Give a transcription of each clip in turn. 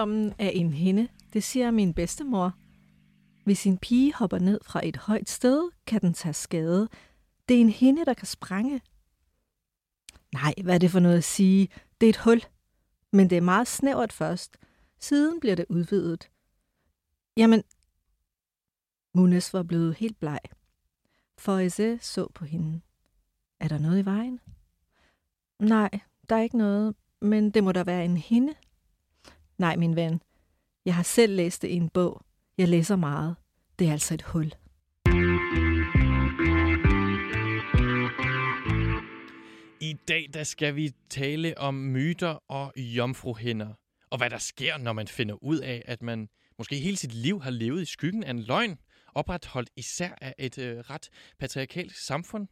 Mødommen er en hende, det siger min bedstemor. Hvis en pige hopper ned fra et højt sted, kan den tage skade. Det er en hende, der kan sprænge. Nej, hvad er det for noget at sige? Det er et hul. Men det er meget snævert først. Siden bliver det udvidet. Jamen, Munes var blevet helt bleg. Foise så på hende. Er der noget i vejen? Nej, der er ikke noget, men det må der være en hende. Nej, min ven. Jeg har selv læst det i en bog. Jeg læser meget. Det er altså et hul. I dag der skal vi tale om myter og jomfruhinder. Og hvad der sker, når man finder ud af, at man måske hele sit liv har levet i skyggen af en løgn, opretholdt især af et øh, ret patriarkalsk samfund.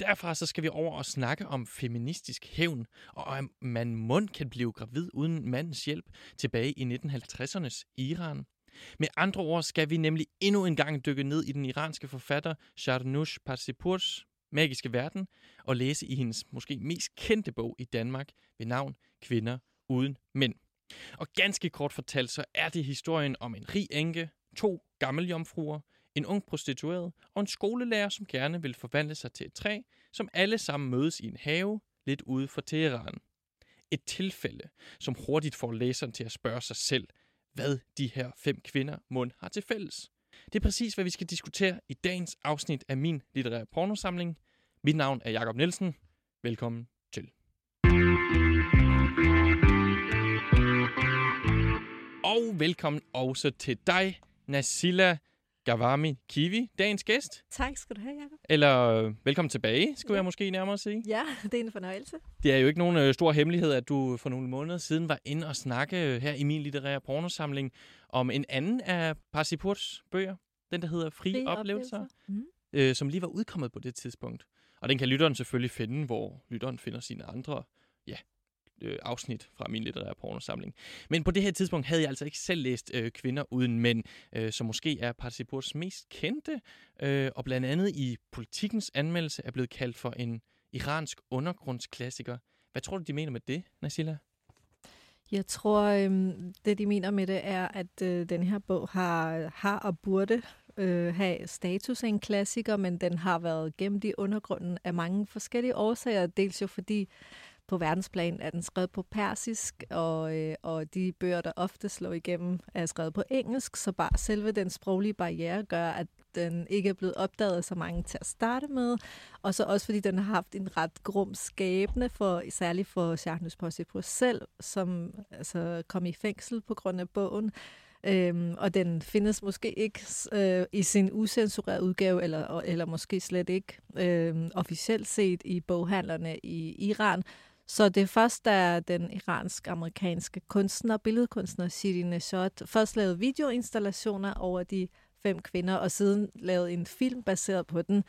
Derfra så skal vi over og snakke om feministisk hævn, og om man mund kan blive gravid uden mandens hjælp tilbage i 1950'ernes Iran. Med andre ord skal vi nemlig endnu en gang dykke ned i den iranske forfatter Sharnush Parsipurs magiske verden og læse i hendes måske mest kendte bog i Danmark ved navn Kvinder uden mænd. Og ganske kort fortalt, så er det historien om en rig enke, to gammeljomfruer, en ung prostitueret og en skolelærer, som gerne vil forvandle sig til et træ, som alle sammen mødes i en have lidt ude for Teheran. Et tilfælde, som hurtigt får læseren til at spørge sig selv, hvad de her fem kvinder mund har til fælles. Det er præcis, hvad vi skal diskutere i dagens afsnit af min litterære pornosamling. Mit navn er Jakob Nielsen. Velkommen til. Og velkommen også til dig, Nasilla Gavami Kiwi, dagens gæst. Tak skal du have, Jacob. Eller øh, velkommen tilbage, skulle Ja. jeg måske nærmere sige. Ja, det er en fornøjelse. Det er jo ikke nogen øh, stor hemmelighed, at du for nogle måneder siden var inde og snakke øh, her i min litterære pornosamling om en anden af Parsipurs bøger. Den, der hedder Fri, Fri Oplevelser, Mm. øh, som lige var udkommet på det tidspunkt. Og den kan lytteren selvfølgelig finde, hvor lytteren finder sine andre ja, øh, afsnit fra min litterære pornosamling. Men på det her tidspunkt havde jeg altså ikke selv læst øh, Kvinder uden mænd, øh, som måske er Parsipurs mest kendte, øh, og blandt andet i politikens anmeldelse er blevet kaldt for en iransk undergrundsklassiker. Hvad tror du, de mener med det, Nasila? Jeg tror, øh, det de mener med det er, at øh, den her bog har, har og burde øh, have status af en klassiker, men den har været gemt i undergrunden af mange forskellige årsager. Dels jo fordi på verdensplan er den skrevet på persisk, og, øh, og de bøger, der ofte slår igennem, er skrevet på engelsk, så bare selve den sproglige barriere gør, at den ikke er blevet opdaget så mange til at starte med. Og så også fordi den har haft en ret grum skæbne, for, særligt for Charles Possipur selv, som altså, kom i fængsel på grund af bogen. Øhm, og den findes måske ikke øh, i sin usensurerede udgave, eller, eller måske slet ikke øh, officielt set i boghandlerne i Iran. Så det er først, da den iransk-amerikanske kunstner, billedkunstner Shiri Neshot, først lavede videoinstallationer over de fem kvinder, og siden lavede en film baseret på den,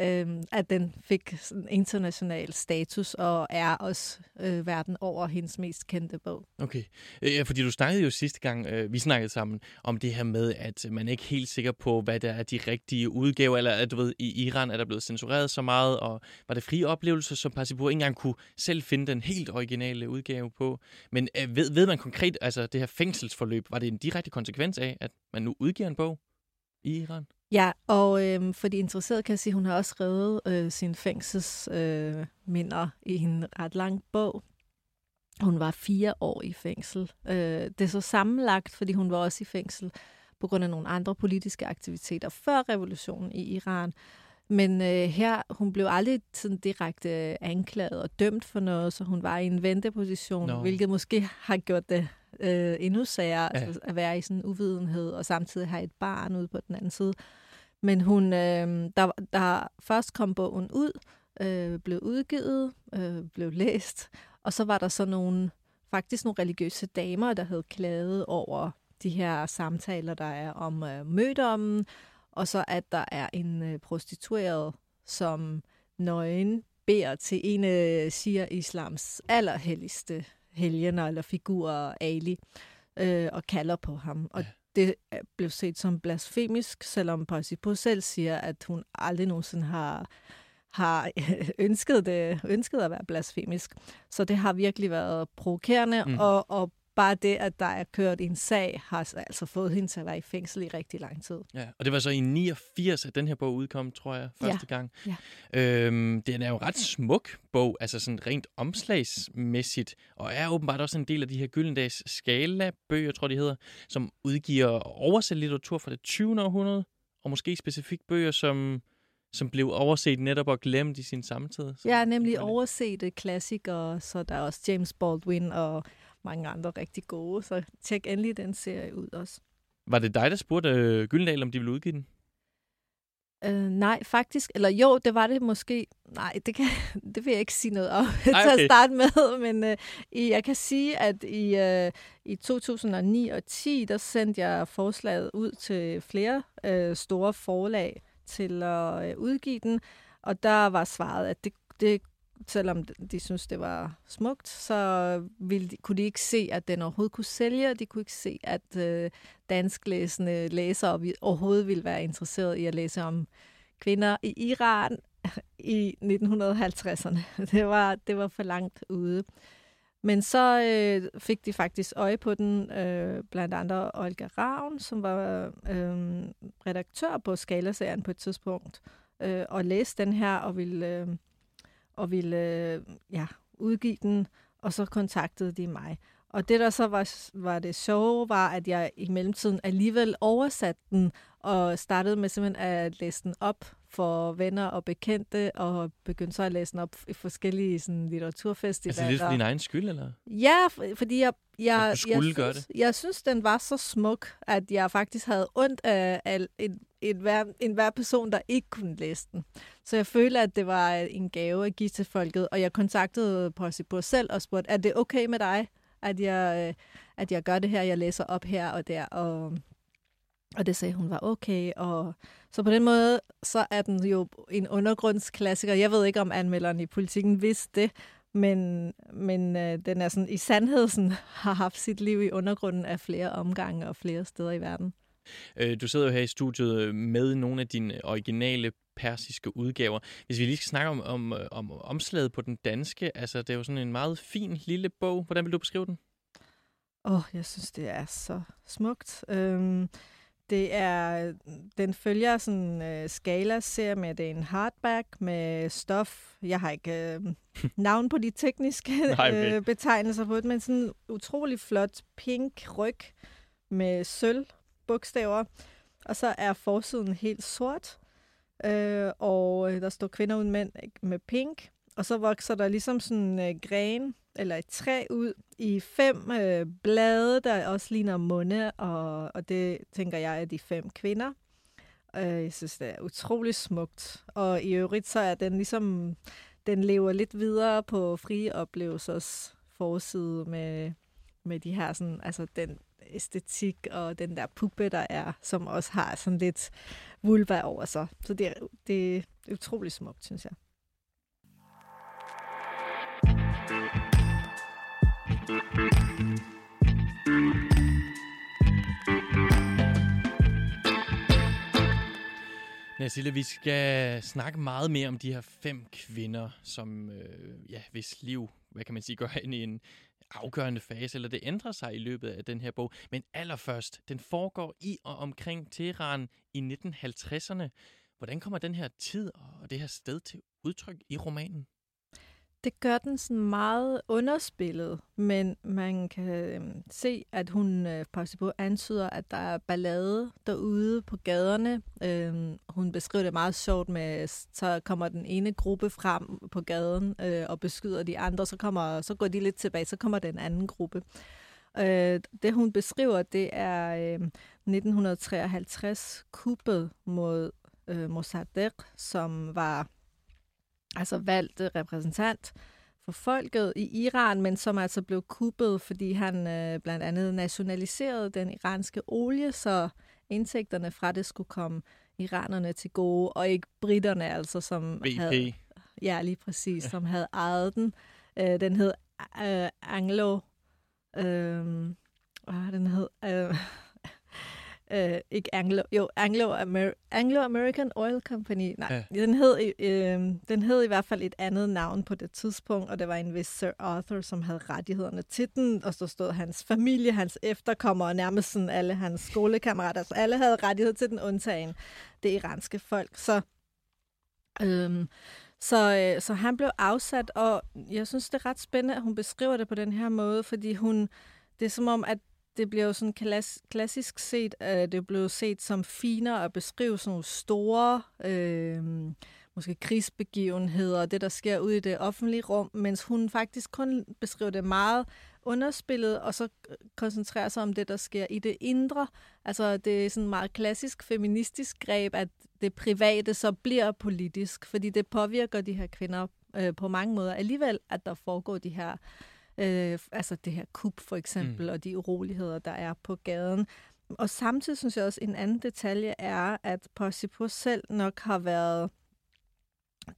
øhm, at den fik sådan international status og er også øh, verden over hendes mest kendte bog. Okay. Øh, Ja, fordi du snakkede jo sidste gang, øh, vi snakkede sammen, om det her med, at man er ikke helt sikker på, hvad der er de rigtige udgaver, eller at du ved, i Iran er der blevet censureret så meget, og var det frie oplevelser, som Parsipur ikke engang kunne selv finde den helt originale udgave på. Men øh, ved, ved man konkret, altså det her fængselsforløb, var det en direkte konsekvens af, at man nu udgiver en bog i Iran? Ja, og øhm, for de interesserede kan jeg sige, at hun har også skrevet øh, sine fængselsminder øh, minder i en ret lang bog. Hun var fire år i fængsel. Øh, det er så sammenlagt, fordi hun var også i fængsel på grund af nogle andre politiske aktiviteter før revolutionen i Iran. Men øh, her, hun blev aldrig sådan direkte øh, anklaget og dømt for noget, så hun var i en venteposition, no. hvilket måske har gjort det øh, endnu sværere Ja. altså, at være i sådan en uvidenhed, og samtidig have et barn ude på den anden side. Men hun, øh, der, der først kom bogen ud, øh, blev udgivet, øh, blev læst, og så var der så nogle, faktisk nogle religiøse damer, der havde klaget over de her samtaler, der er om øh, mødommen, og så at der er en øh, prostitueret, som nøgen beder til en af Shia Islams allerhelligste helgener eller figurer, Ali, øh, og kalder på ham. Og ja. det blev set som blasfemisk, selvom Paisipo selv siger, at hun aldrig nogensinde har har ønsket, det, ønsket at være blasfemisk. Så det har virkelig været provokerende, mm. og, og bare det, at der er kørt en sag, har altså fået hende til at være i fængsel i rigtig lang tid. Ja, og det var så i 89, at den her bog udkom, tror jeg, første ja. gang. Ja. Øhm, det er jo en ret smuk bog, altså sådan rent omslagsmæssigt, og er åbenbart også en del af de her Gyldendags skala-bøger, tror de hedder, som udgiver oversat litteratur fra det 20. århundrede, og måske specifikt bøger, som som blev overset netop og glemt i sin samtid. Ja, nemlig oversete klassikere, så der er også James Baldwin og mange andre rigtig gode, så tjek endelig den serie ud også. Var det dig, der spurgte øh, Gyldendal, om de ville udgive den? Øh, nej, faktisk. Eller jo, det var det måske. Nej, det, kan, det vil jeg ikke sige noget om Ej, okay. til at starte med. Men øh, jeg kan sige, at i, øh, i 2009 og 10, der sendte jeg forslaget ud til flere øh, store forlag til at øh, udgive den. Og der var svaret, at det, det selvom de synes det var smukt, så ville de, kunne de ikke se, at den overhovedet kunne sælge, de kunne ikke se, at øh, dansklæsende læsere overhovedet ville være interesseret i at læse om kvinder i Iran i 1950'erne. Det var, det var for langt ude. Men så øh, fik de faktisk øje på den, øh, blandt andre Olga Ravn, som var øh, redaktør på Skalaserien på et tidspunkt, øh, og læste den her og ville... Øh, og ville øh, ja, udgive den, og så kontaktede de mig. Og det, der så var, var det sjove, var, at jeg i mellemtiden alligevel oversatte den, og startede med simpelthen at læse den op for venner og bekendte, og begyndte så at læse den op i forskellige sådan, litteraturfestivaler. Altså lidt for din egen skyld, eller? Ja, fordi jeg, jeg, du skulle jeg, gøre synes, det. jeg synes, den var så smuk, at jeg faktisk havde ondt af, af en, en, hver, en hver person, der ikke kunne læse den. Så jeg føler, at det var øh, en gave at give til folket, og jeg kontaktede Possible selv og spurgte, er det okay med dig, at jeg, øh, at jeg gør det her, jeg læser op her og der, og, og det sagde hun var okay, og så på den måde, så er den jo en undergrundsklassiker. Jeg ved ikke, om anmelderen i politikken vidste det, men, men øh, den er sådan, i sandhed sådan, har haft sit liv i undergrunden af flere omgange og flere steder i verden. Øh, du sidder jo her i studiet med nogle af dine originale persiske udgaver. Hvis vi lige skal snakke om, om, om omslaget på den danske, altså det er jo sådan en meget fin lille bog. Hvordan vil du beskrive den? Åh, oh, jeg synes, det er så smukt. Øhm, det er, den følger sådan en uh, skala-serie med, det er en hardback med stof. Jeg har ikke uh, navn på de tekniske Nej, okay. uh, betegnelser på det, men sådan en utrolig flot pink ryg med sølv bogstaver. Og så er forsiden helt sort, øh, og øh, der står kvinder uden mænd med pink. Og så vokser der ligesom sådan en øh, gren eller et træ ud i fem øh, blade, der også ligner munde, og, og det tænker jeg er de fem kvinder. Øh, jeg synes, det er utrolig smukt. Og i øvrigt så er den ligesom, den lever lidt videre på frie oplevelsers forside med, med de her sådan, altså den æstetik og den der puppe, der er, som også har sådan lidt vulva over sig. Så det er, det er utrolig smukt, synes jeg. Nasilla, vi skal snakke meget mere om de her fem kvinder, som, øh, ja, hvis liv, hvad kan man sige, går ind i en afgørende fase, eller det ændrer sig i løbet af den her bog. Men allerførst, den foregår i og omkring Teheran i 1950'erne. Hvordan kommer den her tid og det her sted til udtryk i romanen? Det gør den sådan meget underspillet, men man kan øh, se, at hun øh, på antyder, at der er ballade derude på gaderne. Øh, hun beskriver det meget sjovt med, så kommer den ene gruppe frem på gaden øh, og beskyder de andre, så, kommer, så går de lidt tilbage, så kommer den anden gruppe. Øh, det hun beskriver, det er øh, 1953 kuppet mod øh, Mossadegh, som var altså valgt repræsentant for folket i Iran, men som altså blev kuppet, fordi han øh, blandt andet nationaliserede den iranske olie, så indtægterne fra det skulle komme iranerne til gode, og ikke britterne altså, som BP. havde... Ja, lige præcis, ja. som havde ejet den. Øh, den hed øh, Anglo... Øh, hvad den hed? Øh, øh, ikke Anglo, jo, Anglo-Amer- Anglo-American Oil Company. Nej, ja. den, hed, øh, den hed i hvert fald et andet navn på det tidspunkt, og det var en vis Sir Arthur, som havde rettighederne til den, og så stod hans familie, hans efterkommere, og nærmest sådan alle hans skolekammerater, så alle havde rettighed til den, undtagen det iranske folk. Så, øh, så, øh, så han blev afsat, og jeg synes, det er ret spændende, at hun beskriver det på den her måde, fordi hun, det er som om, at det bliver jo sådan klass, klassisk set, at det blev set som finere at beskrive sådan nogle store, øh, måske krigsbegivenheder, det der sker ude i det offentlige rum, mens hun faktisk kun beskriver det meget underspillet, og så øh, koncentrerer sig om det, der sker i det indre. Altså det er sådan meget klassisk feministisk greb, at det private så bliver politisk, fordi det påvirker de her kvinder øh, på mange måder alligevel, at der foregår de her Øh, altså det her kup for eksempel, mm. og de uroligheder, der er på gaden. Og samtidig synes jeg også, en anden detalje er, at Possipus selv nok har været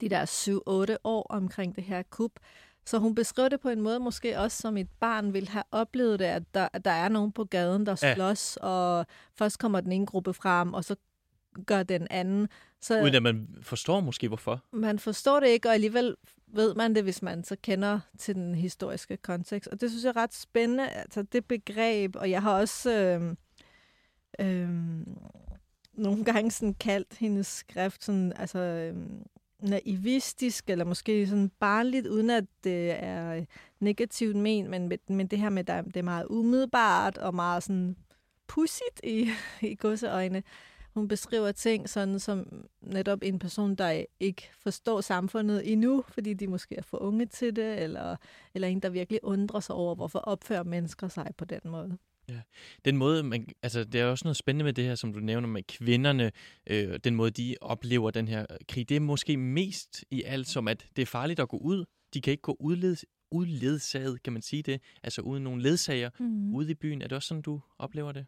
de der 7-8 år omkring det her kup. Så hun beskriver det på en måde måske også, som et barn vil have oplevet det, at der, at der er nogen på gaden, der slås, ja. og først kommer den ene gruppe frem, og så gør den anden. Så, Uden at man forstår måske, hvorfor. Man forstår det ikke, og alligevel ved man det, hvis man så kender til den historiske kontekst. Og det synes jeg er ret spændende, altså det begreb, og jeg har også øh, øh, nogle gange sådan kaldt hendes skrift sådan, altså, øh, naivistisk, eller måske sådan barnligt, uden at det er negativt men, men, men det her med, at det er meget umiddelbart og meget sådan pudsigt i, i godseøjne. Hun beskriver ting sådan som netop en person, der ikke forstår samfundet endnu, fordi de måske er for unge til det, eller, eller en, der virkelig undrer sig over, hvorfor opfører mennesker sig på den måde. Ja. Den måde, man, altså, det er også noget spændende med det her, som du nævner med kvinderne, øh, den måde, de oplever den her krig. Det er måske mest i alt som, at det er farligt at gå ud. De kan ikke gå udledes, udledsaget, kan man sige det, altså uden nogen ledsager mm. ude i byen. Er det også sådan, du oplever det?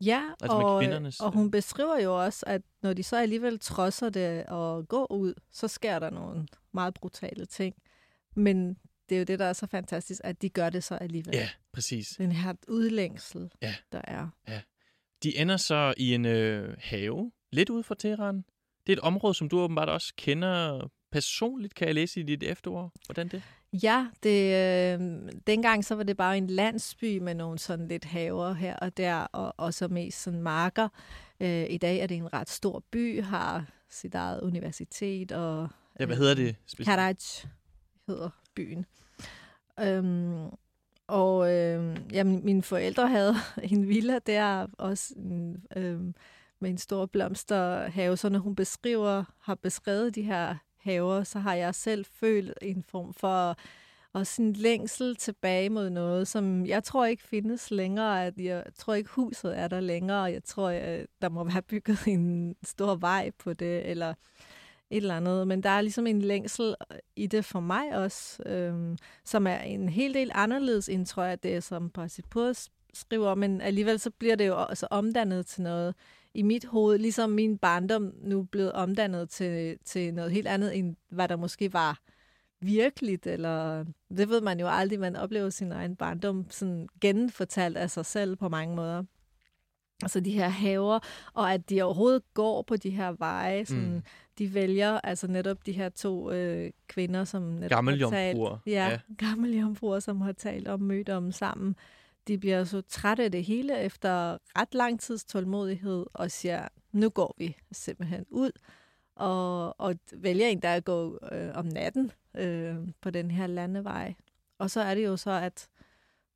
Ja, altså og, og hun øh, beskriver jo også, at når de så alligevel trodser det og går ud, så sker der nogle meget brutale ting. Men det er jo det, der er så fantastisk, at de gør det så alligevel. Ja, præcis. Den her udlængsel, ja. der er. Ja. De ender så i en øh, have, lidt ude fra Teheran. Det er et område, som du åbenbart også kender personligt, kan jeg læse i dit efterår. Hvordan det? Ja, det, øh, dengang så var det bare en landsby med nogle sådan lidt haver her og der, og, og så mest sådan marker. Øh, I dag er det en ret stor by, har sit eget universitet. Og, ja, hvad hedder det? Øh, Karaj hedder byen. Øhm, og øh, ja, mine forældre havde en villa der, også en, øh, med en stor blomsterhave, så når hun beskriver, har beskrevet de her haver, så har jeg selv følt en form for og sådan længsel tilbage mod noget, som jeg tror ikke findes længere. At jeg tror ikke, huset er der længere. Jeg tror, at der må være bygget en stor vej på det, eller et eller andet. Men der er ligesom en længsel øh, i det for mig også, øhm, som er en helt del anderledes end, tror jeg, det som Parsipur skriver, men alligevel så bliver det jo også omdannet til noget i mit hoved, ligesom min barndom nu blevet omdannet til, til noget helt andet, end hvad der måske var virkeligt, eller det ved man jo aldrig, man oplever sin egen barndom sådan genfortalt af sig selv på mange måder. Altså de her haver, og at de overhovedet går på de her veje, sådan, mm. de vælger altså netop de her to øh, kvinder, som netop har talt, ja, ja. gamle som har talt om mødt om sammen de bliver så trætte af det hele efter ret lang tids tålmodighed og siger, nu går vi simpelthen ud og, og vælger en, der går øh, om natten øh, på den her landevej. Og så er det jo så, at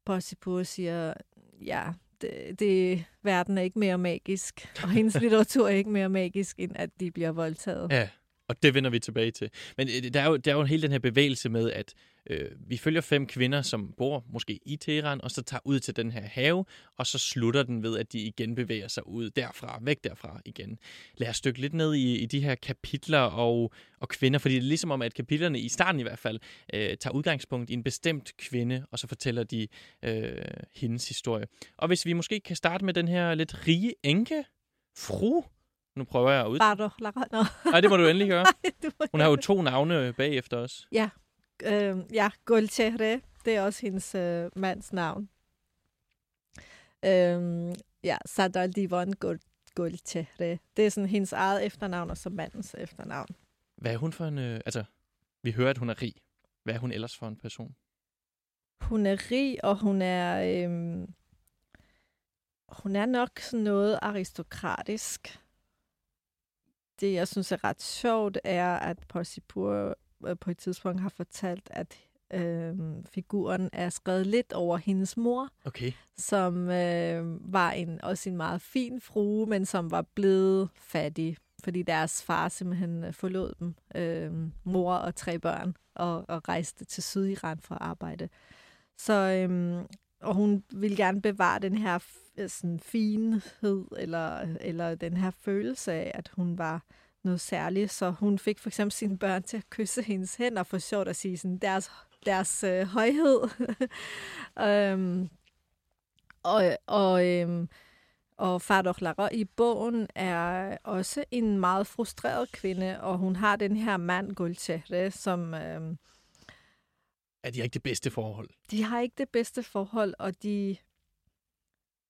Possipur siger, ja, det, det, verden er ikke mere magisk, og hendes litteratur er ikke mere magisk, end at de bliver voldtaget. Ja, og det vender vi tilbage til. Men øh, der er jo, der er jo hele den her bevægelse med, at øh, vi følger fem kvinder, som bor måske i Teheran, og så tager ud til den her have, og så slutter den ved, at de igen bevæger sig ud derfra, væk derfra igen. Lad os dykke lidt ned i, i de her kapitler og, og kvinder, fordi det er ligesom om, at kapitlerne i starten i hvert fald øh, tager udgangspunkt i en bestemt kvinde, og så fortæller de øh, hendes historie. Og hvis vi måske kan starte med den her lidt rige enke, fru, nu prøver jeg at ud. Bardo, Nå. Nej, det må du endelig gøre. du Hun har jo to navne bagefter os. det. Øh, ja, Golchehre, det er også hendes øh, mands navn. Øh, ja, Sadar Divon Gol Golchehre. Det er sådan hendes eget efternavn, og så mandens efternavn. Hvad er hun for en... Øh, altså, vi hører, at hun er rig. Hvad er hun ellers for en person? Hun er rig, og hun er... Øh, hun er nok sådan noget aristokratisk. Det, jeg synes er ret sjovt, er, at Porsipur øh, på et tidspunkt har fortalt, at øh, figuren er skrevet lidt over hendes mor, Okay. som øh, var en, også en meget fin frue, men som var blevet fattig, fordi deres far simpelthen øh, forlod dem, øh, mor og tre børn, og, og rejste til Sydiran for at arbejde. Så, øh, og hun ville gerne bevare den her sådan, finhed, eller, eller den her følelse af, at hun var noget særligt. Så hun fik for eksempel sine børn til at kysse hendes hænder for sjovt at sige sådan, deres, deres øh, højhed. øhm, og, og, øhm, og Fardoch Lara i bogen er også en meget frustreret kvinde, og hun har den her mand, Gulchehre, som øhm, Er de ikke det bedste forhold? de har ikke det bedste forhold, og de,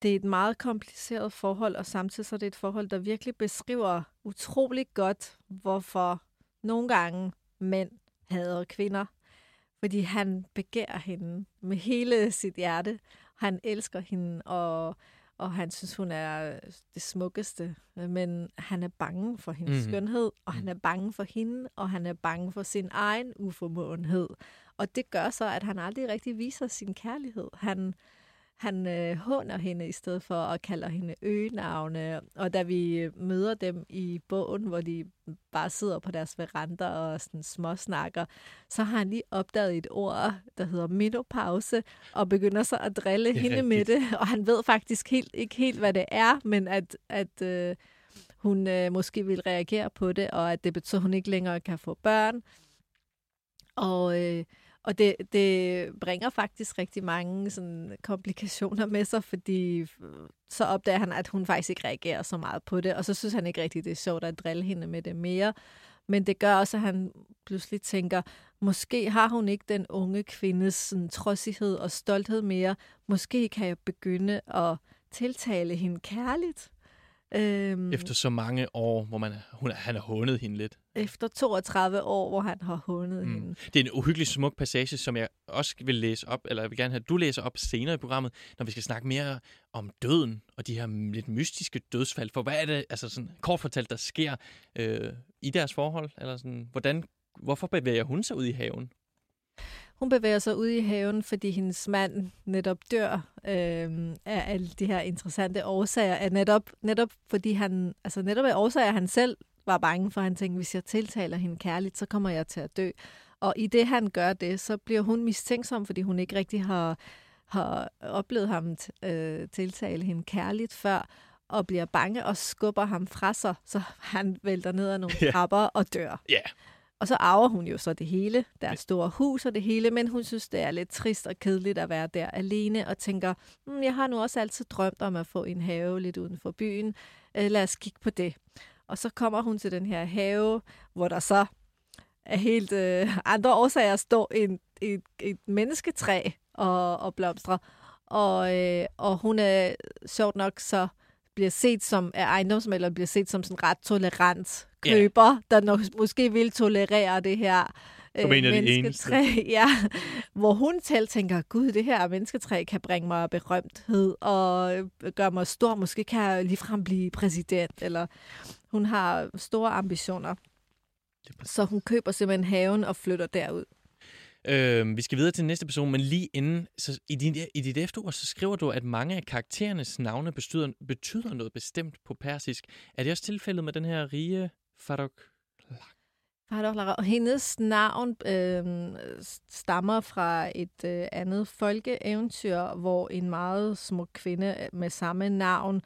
det er et meget kompliceret forhold, og samtidig så er det et forhold, der virkelig beskriver utrolig godt, hvorfor nogle gange mænd hader kvinder. Fordi han begærer hende med hele sit hjerte. Han elsker hende, og, og han synes, hun er det smukkeste. Men han er bange for hendes Mhm. mm-hmm. skønhed, og han er bange for hende, og han er bange for sin egen uformåenhed. Og det gør så, at han aldrig rigtig viser sin kærlighed. Han, han øh, håner hende i stedet for at kalde hende øgenavne. Og da vi øh, møder dem i bogen, hvor de bare sidder på deres veranda og sådan småsnakker, så har han lige opdaget et ord, der hedder menopause, og begynder så at drille hende med rigtigt. det. Og han ved faktisk helt, ikke helt, hvad det er, men at, at øh, hun øh, måske vil reagere på det, og at det betyder, at hun ikke længere kan få børn. Og, øh, og det, det bringer faktisk rigtig mange sådan, komplikationer med sig, fordi så opdager han, at hun faktisk ikke reagerer så meget på det, og så synes han ikke rigtig, det er sjovt at drille hende med det mere. Men det gør også, at han pludselig tænker, måske har hun ikke den unge kvindes sådan, trodsighed og stolthed mere. Måske kan jeg begynde at tiltale hende kærligt. Øhm, Efter så mange år, hvor man, hun, han har hundet hende lidt efter 32 år, hvor han har hånet mm. hende. Det er en uhyggelig smuk passage, som jeg også vil læse op, eller jeg vil gerne have, at du læser op senere i programmet, når vi skal snakke mere om døden og de her lidt mystiske dødsfald. For hvad er det, altså sådan kort fortalt, der sker øh, i deres forhold? Eller sådan, hvordan, hvorfor bevæger hun sig ud i haven? Hun bevæger sig ud i haven, fordi hendes mand netop dør øh, af alle de her interessante årsager. At netop, netop fordi han, altså netop af årsager, han selv var bange for. Han tænkte, hvis jeg tiltaler hende kærligt, så kommer jeg til at dø. Og i det, han gør det, så bliver hun mistænksom, fordi hun ikke rigtig har, har oplevet ham øh, tiltale hende kærligt før, og bliver bange og skubber ham fra sig, så han vælter ned ad nogle trapper og dør. Ja. Og så arver hun jo så det hele, deres store hus og det hele, men hun synes, det er lidt trist og kedeligt at være der alene, og tænker, hm, jeg har nu også altid drømt om at få en have lidt uden for byen. Øh, lad os kigge på det. Og så kommer hun til den her have, hvor der så af helt øh, andre årsager står en, et, et mennesketræ og, og blomstrer. Og, øh, og hun er sjovt nok så bliver set som af ejendomsmælder, bliver set som sådan ret tolerant køber, der nok, måske vil tolerere det her Som en af de mennesketræ. Ja, hvor hun selv tænker, gud, det her mennesketræ kan bringe mig berømthed og øh, gøre mig stor. Måske kan jeg ligefrem blive præsident. Eller hun har store ambitioner. Er. Så hun køber simpelthen haven og flytter derud. Øh, vi skal videre til næste person, men lige inden, så i, din, i dit efterord, så skriver du, at mange af karakterernes navne betyder, betyder noget bestemt på persisk. Er det også tilfældet med den her rige Farok? Og hendes navn øh, stammer fra et øh, andet folkeeventyr, hvor en meget smuk kvinde øh, med samme navn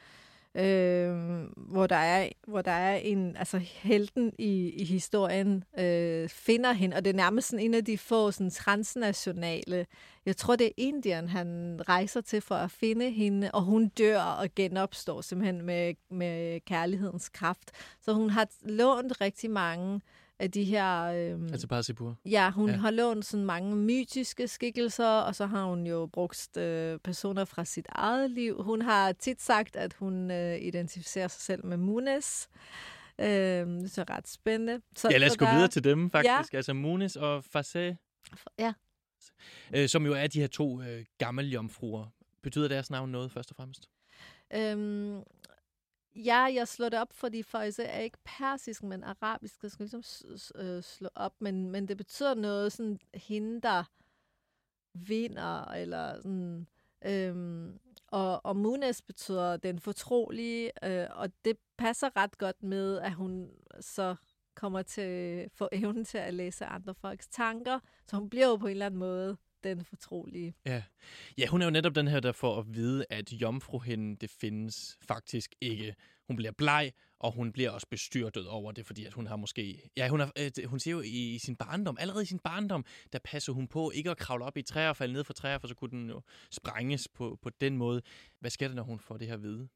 øh, hvor der er hvor der er en altså helten i, i historien øh, finder hende. Og det er nærmest sådan en af de få sådan transnationale jeg tror det er Indien han rejser til for at finde hende. Og hun dør og genopstår simpelthen med med kærlighedens kraft. Så hun har lånt rigtig mange af de her... Øhm, altså Parsipur? Ja, hun ja. har lånt sådan mange mytiske skikkelser, og så har hun jo brugt øh, personer fra sit eget liv. Hun har tit sagt, at hun øh, identificerer sig selv med Munes. Øh, det er ret spændende. Så, ja, lad os gå der... videre til dem faktisk. Ja. Altså Munes og Fasé. Ja. Øh, som jo er de her to øh, gamle jomfruer. Betyder deres navn noget først og fremmest? Øhm, Ja, jeg slår det op, fordi faktisk er ikke persisk, men arabisk. Jeg skal ligesom øh, slå op, men, men det betyder noget sådan, hende, der vinder, eller sådan... Øhm, og, og Munes betyder den fortrolige, øh, og det passer ret godt med, at hun så kommer til at få evnen til at læse andre folks tanker, så hun bliver jo på en eller anden måde den fortrolige. Ja. ja, hun er jo netop den her, der får at vide, at jomfruhinden, det findes faktisk ikke. Hun bliver bleg, og hun bliver også bestyrtet over det, fordi at hun har måske... Ja, hun, har, øh, hun siger jo i, i sin barndom, allerede i sin barndom, der passer hun på ikke at kravle op i træer og falde ned fra træer, for så kunne den jo sprænges på, på den måde. Hvad sker der, når hun får det her at vide?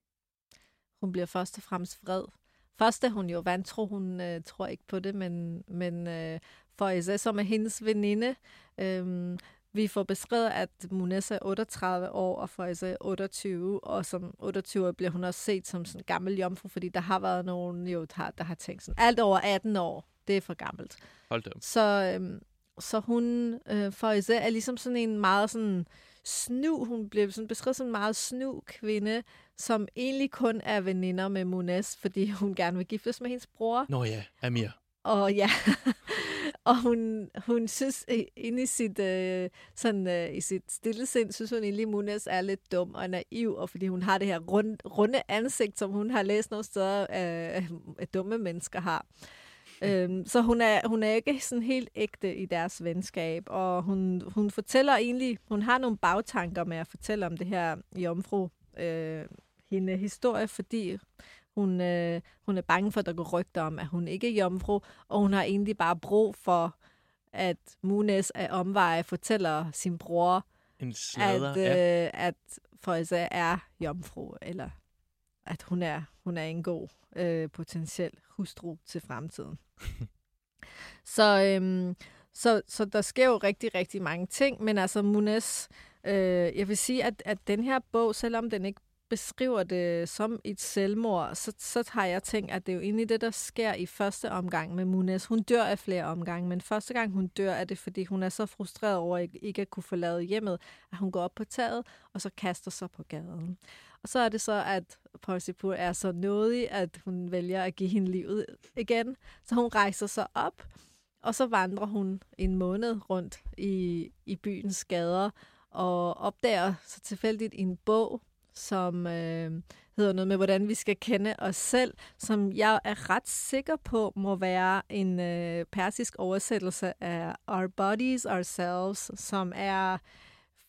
Hun bliver først og fremmest vred. Først er hun jo vantro, hun øh, tror ikke på det, men, men øh, for især som er hendes veninde, øh, vi får beskrevet, at Munessa er 38 år, og er 28, og som 28 bliver hun også set som sådan en gammel jomfru, fordi der har været nogen, jo, der, der har tænkt sådan, alt over 18 år, det er for gammelt. Hold da. Så, øhm, så hun, øh, Faiza er ligesom sådan en meget sådan snu, hun bliver sådan beskrevet som en meget snu kvinde, som egentlig kun er veninder med Munes, fordi hun gerne vil giftes med hendes bror. Nå ja, Amir. Og ja, og hun, hun synes inde i sit, øh, sådan, øh, i sit stille sind, synes hun egentlig, Munes er lidt dum og naiv, og fordi hun har det her rund, runde ansigt, som hun har læst nogle steder, øh, at dumme mennesker har. Øhm, så hun er, hun er ikke sådan helt ægte i deres venskab, og hun, hun fortæller egentlig, hun har nogle bagtanker med at fortælle om det her jomfru, øh, hende historie, fordi hun, øh, hun er bange for, at der går rygter om, at hun ikke er jomfru, og hun har egentlig bare brug for, at Munes af omveje fortæller sin bror, en at, øh, ja. at Føjse er jomfru, eller at hun er, hun er en god øh, potentiel hustru til fremtiden. så, øhm, så, så der sker jo rigtig, rigtig mange ting, men altså Munes, øh, jeg vil sige, at, at den her bog, selvom den ikke beskriver det som et selvmord, så, så har jeg tænkt, at det er jo egentlig det, der sker i første omgang med Munes. Hun dør af flere omgange, men første gang hun dør, er det, fordi hun er så frustreret over ikke, ikke at kunne forlade hjemmet, at hun går op på taget, og så kaster sig på gaden. Og så er det så, at Paul er så nådig, at hun vælger at give hende livet igen. Så hun rejser sig op, og så vandrer hun en måned rundt i, i byens gader, og opdager så tilfældigt en bog, som øh, hedder noget med, hvordan vi skal kende os selv, som jeg er ret sikker på må være en øh, persisk oversættelse af Our Bodies, Ourselves, som er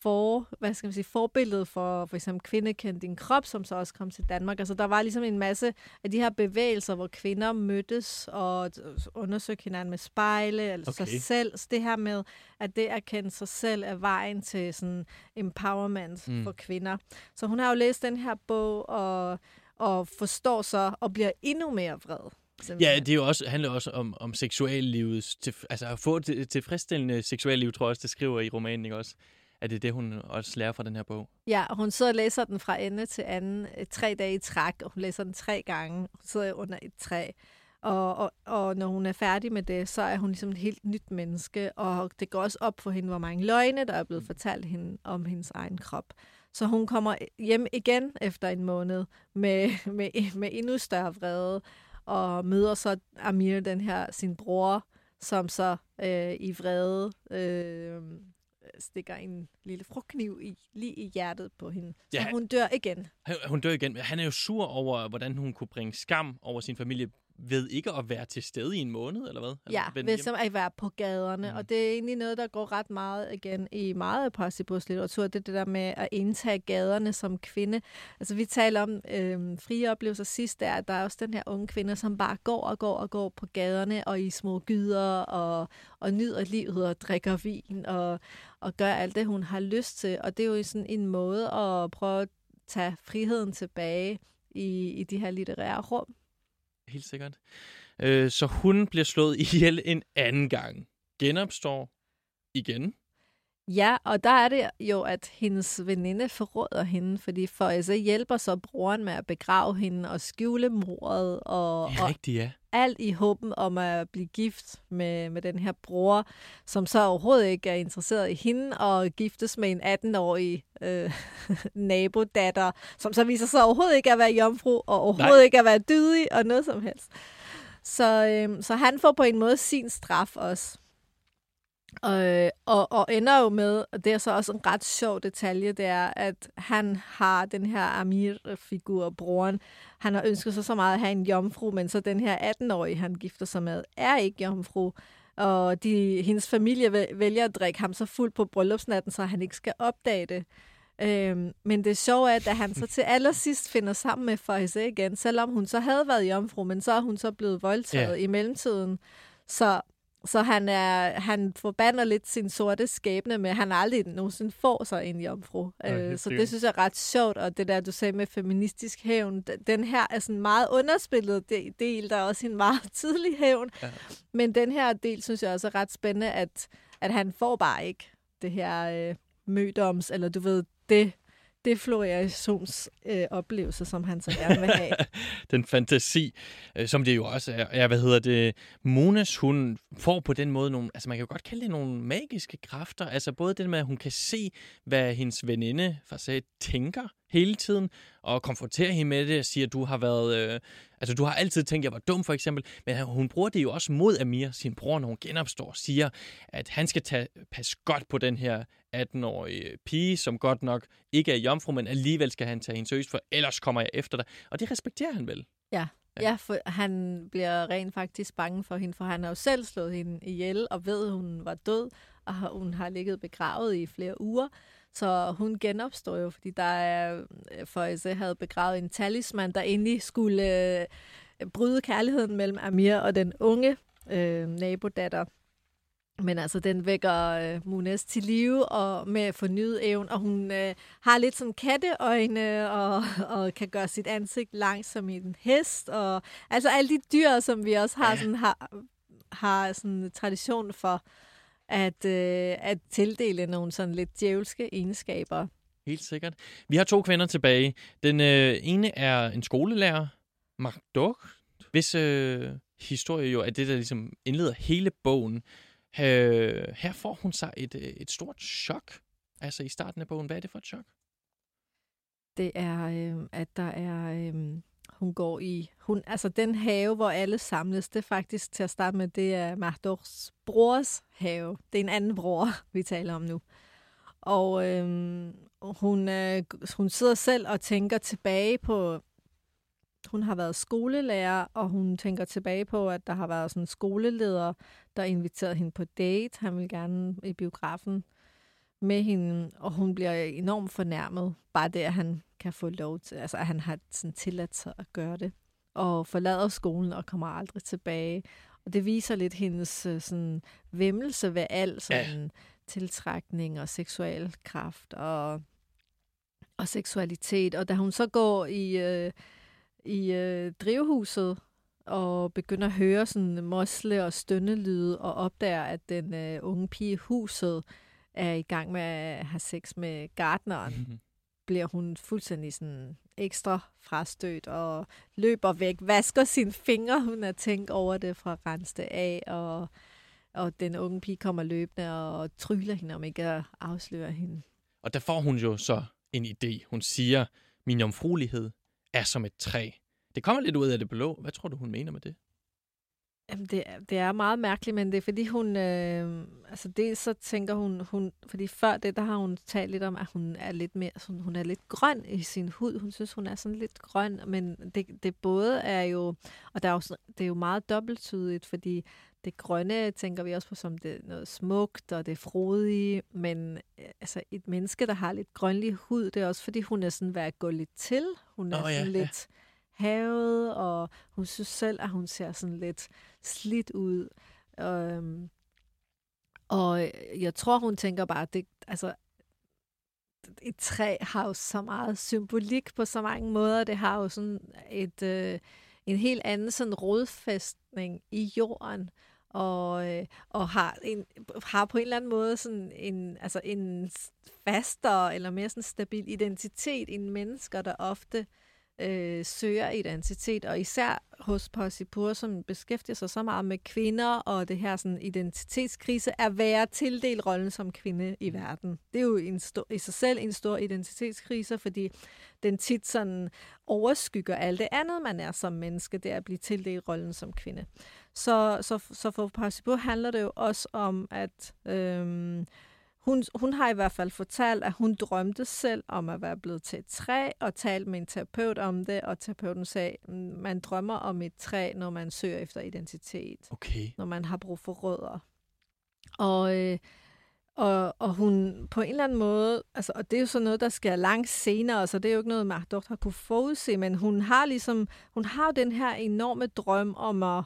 for, hvad skal man sige, forbilledet for for eksempel kvinde kendt din krop, som så også kom til Danmark. Altså der var ligesom en masse af de her bevægelser, hvor kvinder mødtes og undersøgte hinanden med spejle, eller okay. sig selv. Så det her med, at det at kende sig selv er vejen til sådan empowerment mm. for kvinder. Så hun har jo læst den her bog og, og forstår så og bliver endnu mere vred. Simpelthen. Ja, det er jo også, handler også om, om seksuallivet. Til, altså at få et tilfredsstillende seksualliv, tror jeg også, det skriver i romanen, ikke også? Er det det, hun også lærer fra den her bog? Ja, og hun sidder og læser den fra ende til anden øh, tre dage i træk, og hun læser den tre gange. Hun sidder under et træ. Og, og, og når hun er færdig med det, så er hun ligesom et helt nyt menneske, og det går også op for hende, hvor mange løgne, der er blevet fortalt hende om hendes egen krop. Så hun kommer hjem igen efter en måned med, med, med endnu større vrede, og møder så Amir, den her, sin bror, som så øh, i vrede øh, stikker en lille frugtkniv i, lige i hjertet på hende. Så ja, hun dør igen. Hun dør igen. Han er jo sur over, hvordan hun kunne bringe skam over sin familie ved ikke at være til stede i en måned, eller hvad? Ja, Altså, vende ved som at være på gaderne. Mm. Og det er egentlig noget, der går ret meget igen i meget af Possibles litteratur. Det er det der med at indtage gaderne som kvinde. Altså vi taler om øh, frie oplevelser sidst, der, at der er også den her unge kvinde, som bare går og går og går på gaderne og i små gyder og, og nyder livet og drikker vin og, og gør alt det, hun har lyst til. Og det er jo sådan en måde at prøve at tage friheden tilbage i, i de her litterære rum. Helt sikkert. Øh, så hun bliver slået ihjel en anden gang. Genopstår igen. Ja, og der er det jo, at hendes veninde forråder hende, fordi Føjse hjælper så broren med at begrave hende og skjule mordet, og, er og rigtigt, ja. alt i håben om at blive gift med, med den her bror, som så overhovedet ikke er interesseret i hende, og giftes med en 18-årig øh, nabodatter, som så viser sig overhovedet ikke at være jomfru, og overhovedet Nej. ikke at være dydig, og noget som helst. Så, øh, så han får på en måde sin straf også. Og, og, og ender jo med, og det er så også en ret sjov detalje, det er, at han har den her Amir-figur, broren, han har ønsket sig så meget at have en jomfru, men så den her 18-årige, han gifter sig med, er ikke jomfru. Og de, hendes familie væ- vælger at drikke ham så fuld på bryllupsnatten, så han ikke skal opdage det. Øhm, men det sjove er, at da han så til allersidst finder sammen med Faize igen, selvom hun så havde været jomfru, men så er hun så blevet voldtaget Ja. i mellemtiden. Så, så han, er, han forbander lidt sin sorte skæbne med, at han aldrig nogensinde får sig en jomfru. Ej, Øh, så det synes jeg er ret sjovt, og det der, du sagde med feministisk hævn, den her er sådan meget underspillet de- del, der er også en meget tidlig hævn. Ja. Men den her del, synes jeg også er ret spændende, at, at han får bare ikke det her øh, mødoms, eller du ved, det, det floriations øh, oplevelse, som han så gerne vil have. Den fantasi, øh, som det jo også er. Ja, hvad hedder det? Monas, hun får på den måde nogle... Altså, man kan jo godt kalde det nogle magiske kræfter. Altså, både det med, at hun kan se, hvad hendes veninde for sig tænker hele tiden, og konfrontere hende med det og sige, at du har været... Øh, altså, du har altid tænkt, at jeg var dum, for eksempel. Men hun bruger det jo også mod Amir, sin bror, når hun genopstår, og siger, at han skal tage, passe godt på den her 18-årige pige, som godt nok ikke er jomfru, men alligevel skal han tage hende seriøst, for ellers kommer jeg efter dig. Og det respekterer han vel. Ja. Ja. for han bliver rent faktisk bange for hende, for han har jo selv slået hende ihjel, og ved, at hun var død, og hun har ligget begravet i flere uger. Så hun genopstår jo, fordi der er, Føjse havde begravet en talisman, der egentlig skulle øh, bryde kærligheden mellem Amir og den unge øh, nabodatter. Men altså, den vækker øh, Munes til live og med fornyet evne, og hun øh, har lidt sådan katteøjne og, og kan gøre sit ansigt langt som en hest. Og, altså alle de dyr, som vi også har, Ja. sådan, har, har sådan tradition for at, øh, at tildele nogle sådan lidt djævelske egenskaber. Helt sikkert. Vi har to kvinder tilbage. Den øh, ene er en skolelærer, Mark hvis øh, historie jo er det, der ligesom indleder hele bogen. Øh, her får hun sig et, øh, et stort chok. Altså i starten af bogen. Hvad er det for et chok? Det er, øh, at der er... Øh, hun går i... Hun, altså den have, hvor alle samles, det er faktisk til at starte med, det er Mahdors brors have. Det er en anden bror, vi taler om nu. Og øhm, hun, øh, hun sidder selv og tænker tilbage på... Hun har været skolelærer, og hun tænker tilbage på, at der har været sådan en skoleleder, der inviterede hende på date. Han vil gerne i biografen med hende, og hun bliver enormt fornærmet. Bare det, at han kan få lov til, altså at han har sådan tilladt sig at gøre det. Og forlader skolen og kommer aldrig tilbage. Og det viser lidt hendes øh, sådan, vemmelse ved al sådan, ja. tiltrækning og seksuel kraft og, og seksualitet. Og da hun så går i, øh, i øh, drivhuset og begynder at høre sådan mosle og stønnelyde og opdager, at den øh, unge pige i huset er i gang med at have sex med gardneren, bliver hun fuldstændig sådan ekstra frastødt og løber væk, vasker sine fingre, hun har tænkt over det fra det af, og, og den unge pige kommer løbende og tryller hende om ikke at afsløre hende. Og der får hun jo så en idé. Hun siger, min jomfruelighed er som et træ. Det kommer lidt ud af det blå. Hvad tror du, hun mener med det? Jamen, det, det er meget mærkeligt, men det er fordi hun, øh, altså det så tænker hun, hun, fordi før det, der har hun talt lidt om, at hun er lidt mere, sådan, hun er lidt grøn i sin hud. Hun synes, hun er sådan lidt grøn, men det, det både er jo, og der er jo, det er jo meget dobbelttydigt, fordi det grønne tænker vi også på som det noget smukt, og det frodige, men øh, altså et menneske, der har lidt grønlig hud, det er også fordi, hun er sådan ved at gå lidt til. Hun er oh, ja, sådan ja. lidt havet, og hun synes selv, at hun ser sådan lidt slidt ud. Øhm, og jeg tror, hun tænker bare, at det, altså, et træ har jo så meget symbolik på så mange måder. Det har jo sådan et, øh, en helt anden sådan rodfæstning i jorden, og, øh, og har, en, har på en eller anden måde sådan en, altså en fastere eller mere sådan stabil identitet end mennesker, der ofte øh, søger identitet, og især hos Possipur, som beskæftiger sig så meget med kvinder, og det her sådan identitetskrise, er være tildelt rollen som kvinde i verden. Det er jo en stor, i sig selv en stor identitetskrise, fordi den tit sådan overskygger alt det andet, man er som menneske, det er at blive tildelt rollen som kvinde. Så, så, så for Possipur handler det jo også om, at øhm, hun, hun har i hvert fald fortalt, at hun drømte selv om at være blevet til et træ, og talt med en terapeut om det, og terapeuten sagde, "Mm, man drømmer om et træ, når man søger efter identitet, Okay. når man har brug for rødder. Og, øh, og, og hun på en eller anden måde, altså, og det er jo sådan noget, der sker langt senere, så det er jo ikke noget, Mardot har kunne forudse, men hun har ligesom, hun har jo den her enorme drøm om at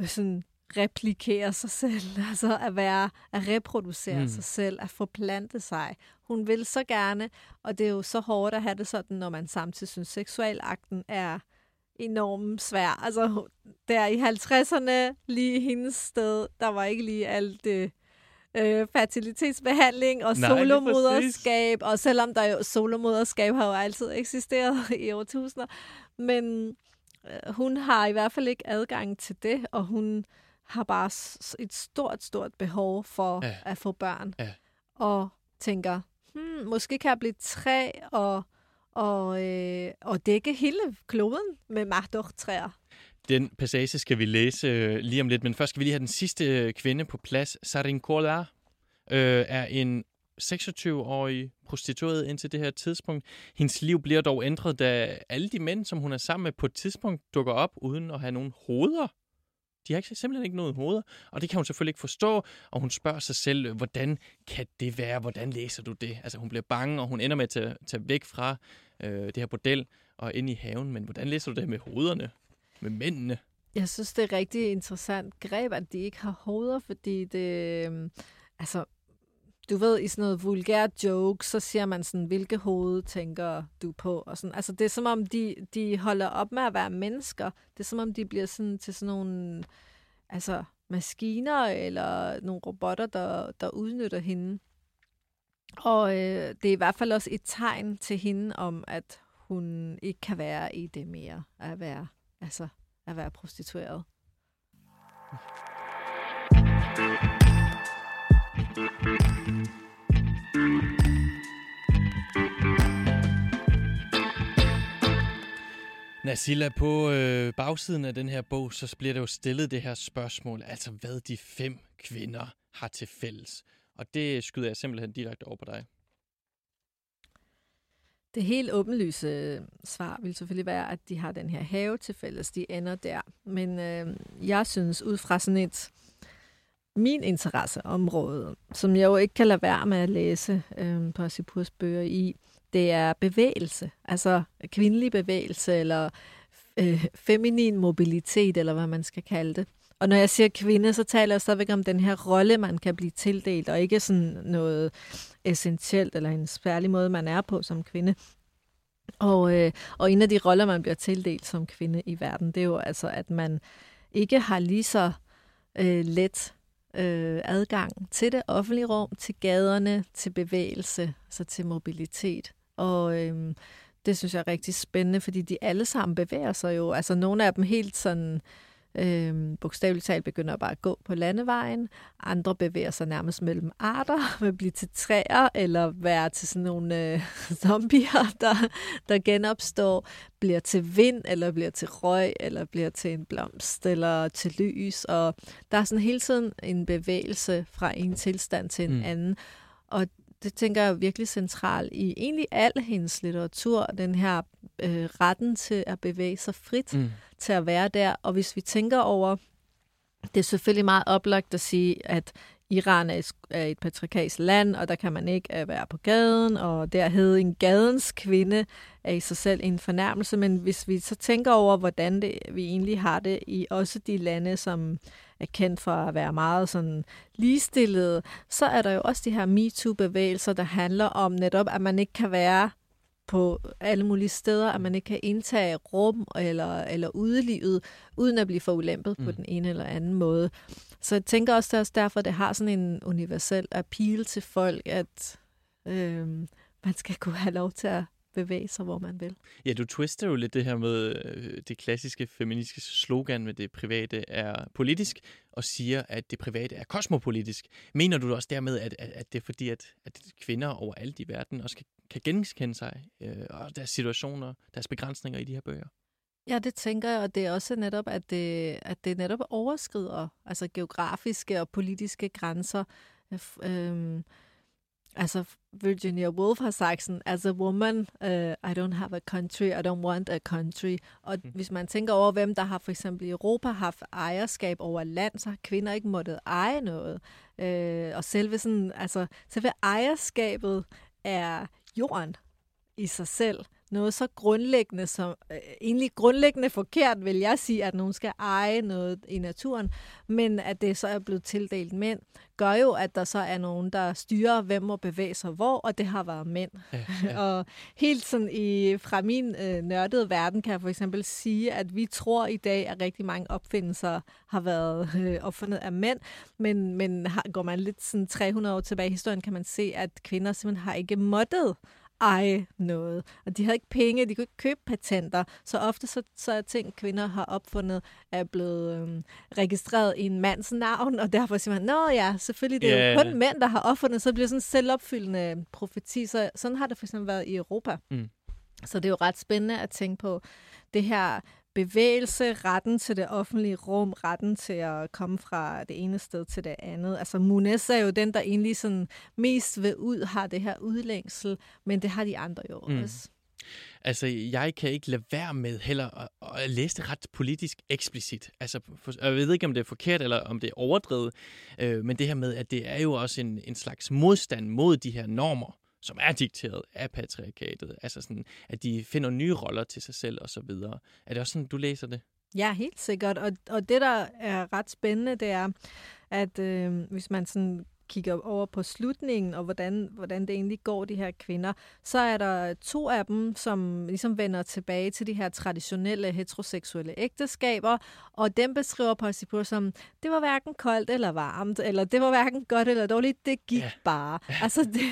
øh, sådan, replikere sig selv, altså at være, at reproducere Mm. sig selv, at forplante sig. Hun vil så gerne, og det er jo så hårdt at have det sådan, når man samtidig synes, seksualakten er enormt svær. Altså, der i 50'erne, lige hendes sted, der var ikke lige alt det øh, fertilitetsbehandling og Nej, solomoderskab, og selvom der jo solomoderskab har jo altid eksisteret i årtusinder, men øh, hun har i hvert fald ikke adgang til det, og hun har bare et stort, stort behov for Ja. at få børn. Ja. Og tænker, hmm, måske kan jeg blive træ og, og, øh, og dække hele kloden med magtog-træer. Den passage skal vi læse øh, lige om lidt, men først skal vi lige have den sidste øh, kvinde på plads. Sarin Kola øh, er en 26-årig prostitueret indtil det her tidspunkt. Hendes liv bliver dog ændret, da alle de mænd, som hun er sammen med på et tidspunkt, dukker op uden at have nogen hoveder. De har ikke, simpelthen ikke noget hoveder, og det kan hun selvfølgelig ikke forstå, og hun spørger sig selv, øh, hvordan kan det være? Hvordan læser du det? Altså hun bliver bange, og hun ender med at tage, tage væk fra øh, det her bordel og ind i haven, men hvordan læser du det med hovederne? Med mændene? Jeg synes, det er rigtig interessant greb, at de ikke har hoveder, fordi det... øhm, Altså, du ved, i sådan noget vulgær joke, så siger man sådan, hvilke hoved tænker du på? Og sådan. Altså, det er som om, de, de holder op med at være mennesker. Det er som om, de bliver sådan til sådan nogle altså, maskiner eller nogle robotter, der, der udnytter hende. Og øh, det er i hvert fald også et tegn til hende om, at hun ikke kan være i det mere at være, altså, at være prostitueret. Nasilla, på øh, bagsiden af den her bog, så bliver der jo stillet det her spørgsmål, altså hvad de fem kvinder har til fælles. Og det skyder jeg simpelthen direkte over på dig. Det helt åbenlyse øh, svar vil selvfølgelig være, at de har den her have til fælles. De ender der. Men øh, jeg synes, ud fra sådan et min interesseområde, som jeg jo ikke kan lade være med at læse øh, på Sipurs bøger i, det er bevægelse. Altså kvindelig bevægelse, eller øh, feminin mobilitet, eller hvad man skal kalde det. Og når jeg siger kvinde, så taler jeg stadigvæk om den her rolle, man kan blive tildelt, og ikke sådan noget essentielt, eller en særlig måde, man er på som kvinde. Og, øh, og en af de roller, man bliver tildelt som kvinde i verden, det er jo altså, at man ikke har lige så øh, let øh, adgang til det offentlige rum, til gaderne, til bevægelse, altså til mobilitet. Og øh, det synes jeg er rigtig spændende, fordi de alle sammen bevæger sig jo. Altså nogle af dem helt sådan Øhm, bogstaveligt talt begynder bare at gå på landevejen. Andre bevæger sig nærmest mellem arter, vil blive til træer, eller være til sådan nogle øh, zombier, der, der genopstår, bliver til vind, eller bliver til røg, eller bliver til en blomst, eller til lys. Og der er sådan hele tiden en bevægelse fra en tilstand til en mm. anden. Og det tænker jeg er virkelig centralt i egentlig al hendes litteratur, den her øh, retten til at bevæge sig frit, mm. til at være der. Og hvis vi tænker over, det er selvfølgelig meget oplagt at sige, at Iran er et patriarkalsk land, og der kan man ikke øh, være på gaden, og der hedder en gadens kvinde er i sig selv en fornærmelse, men hvis vi så tænker over, hvordan det, vi egentlig har det i også de lande, som er kendt for at være meget sådan ligestillede, så er der jo også de her MeToo-bevægelser, der handler om netop, at man ikke kan være på alle mulige steder, at man ikke kan indtage rum eller, eller udelivet, uden at blive for ulempet mm. på den ene eller anden måde. Så jeg tænker også, det er også derfor, det har sådan en universel appeal til folk, at øh, man skal kunne have lov til at bevæge sig, hvor man vil. Ja, du twister jo lidt det her med øh, det klassiske feministiske slogan med det private er politisk, og siger, at det private er kosmopolitisk. Mener du også dermed, at, at, at det er fordi, at, at kvinder overalt i verden også kan, kan genkende sig, øh, og deres situationer, deres begrænsninger i de her bøger? Ja, det tænker jeg, og det er også netop, at det, at det netop overskrider altså geografiske og politiske grænser. Øhm, Altså, Virginia Woolf har sagt sådan, as a woman, uh, I don't have a country, I don't want a country. Og mm. hvis man tænker over, hvem der har for eksempel i Europa haft ejerskab over land, så har kvinder ikke måttet eje noget. Uh, og selve, sådan, altså, selve ejerskabet er jorden i sig selv noget så grundlæggende, som øh, egentlig grundlæggende forkert, vil jeg sige, at nogen skal eje noget i naturen, men at det så er blevet tildelt mænd, gør jo, at der så er nogen, der styrer, hvem må bevæge sig hvor, og det har været mænd. Ja, ja. og helt sådan i, fra min øh, nørdede verden kan jeg for eksempel sige, at vi tror i dag, at rigtig mange opfindelser har været øh, opfundet af mænd, men, men har, går man lidt sådan 300 år tilbage i historien, kan man se, at kvinder simpelthen har ikke måttet eje noget. Og de havde ikke penge, de kunne ikke købe patenter. Så ofte så, så er ting, kvinder har opfundet, er blevet øhm, registreret i en mands navn, og derfor siger man, nå ja, selvfølgelig, det er yeah. jo kun mænd, der har opfundet, så det bliver sådan en selvopfyldende profeti. Så sådan har det for eksempel været i Europa. Mm. Så det er jo ret spændende at tænke på det her bevægelse, retten til det offentlige rum, retten til at komme fra det ene sted til det andet. Altså Munes er jo den, der egentlig sådan mest ved ud har det her udlængsel, men det har de andre jo mm. også. Altså, jeg kan ikke lade være med heller at, at læse det ret politisk eksplicit. Altså, for, jeg ved ikke, om det er forkert, eller om det er overdrevet, øh, men det her med, at det er jo også en, en slags modstand mod de her normer, som er dikteret af patriarkatet. Altså sådan, at de finder nye roller til sig selv og så videre. Er det også sådan, du læser det? Ja, helt sikkert. Og, og det, der er ret spændende, det er, at øh, hvis man sådan kigger over på slutningen, og hvordan, hvordan det egentlig går de her kvinder, så er der to af dem, som ligesom vender tilbage til de her traditionelle heteroseksuelle ægteskaber, og dem beskriver Parsifal som, det var hverken koldt eller varmt, eller det var hverken godt eller dårligt, det gik ja. bare. Altså, det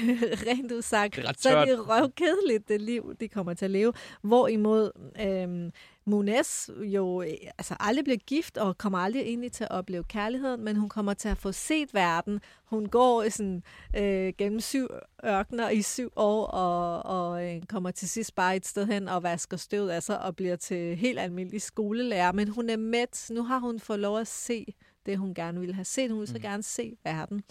rent udsagt. Det er så det er røvkedeligt, det liv, de kommer til at leve. Hvorimod øhm, Munes jo altså aldrig bliver gift og kommer aldrig egentlig til at opleve kærligheden, men hun kommer til at få set verden. Hun går sådan, øh, gennem syv ørkner i syv år og, og øh, kommer til sidst bare et sted hen og vasker støvet af sig og bliver til helt almindelig skolelærer. Men hun er mæt. Nu har hun fået lov at se det, hun gerne ville have set. Hun vil så mm. gerne se verden.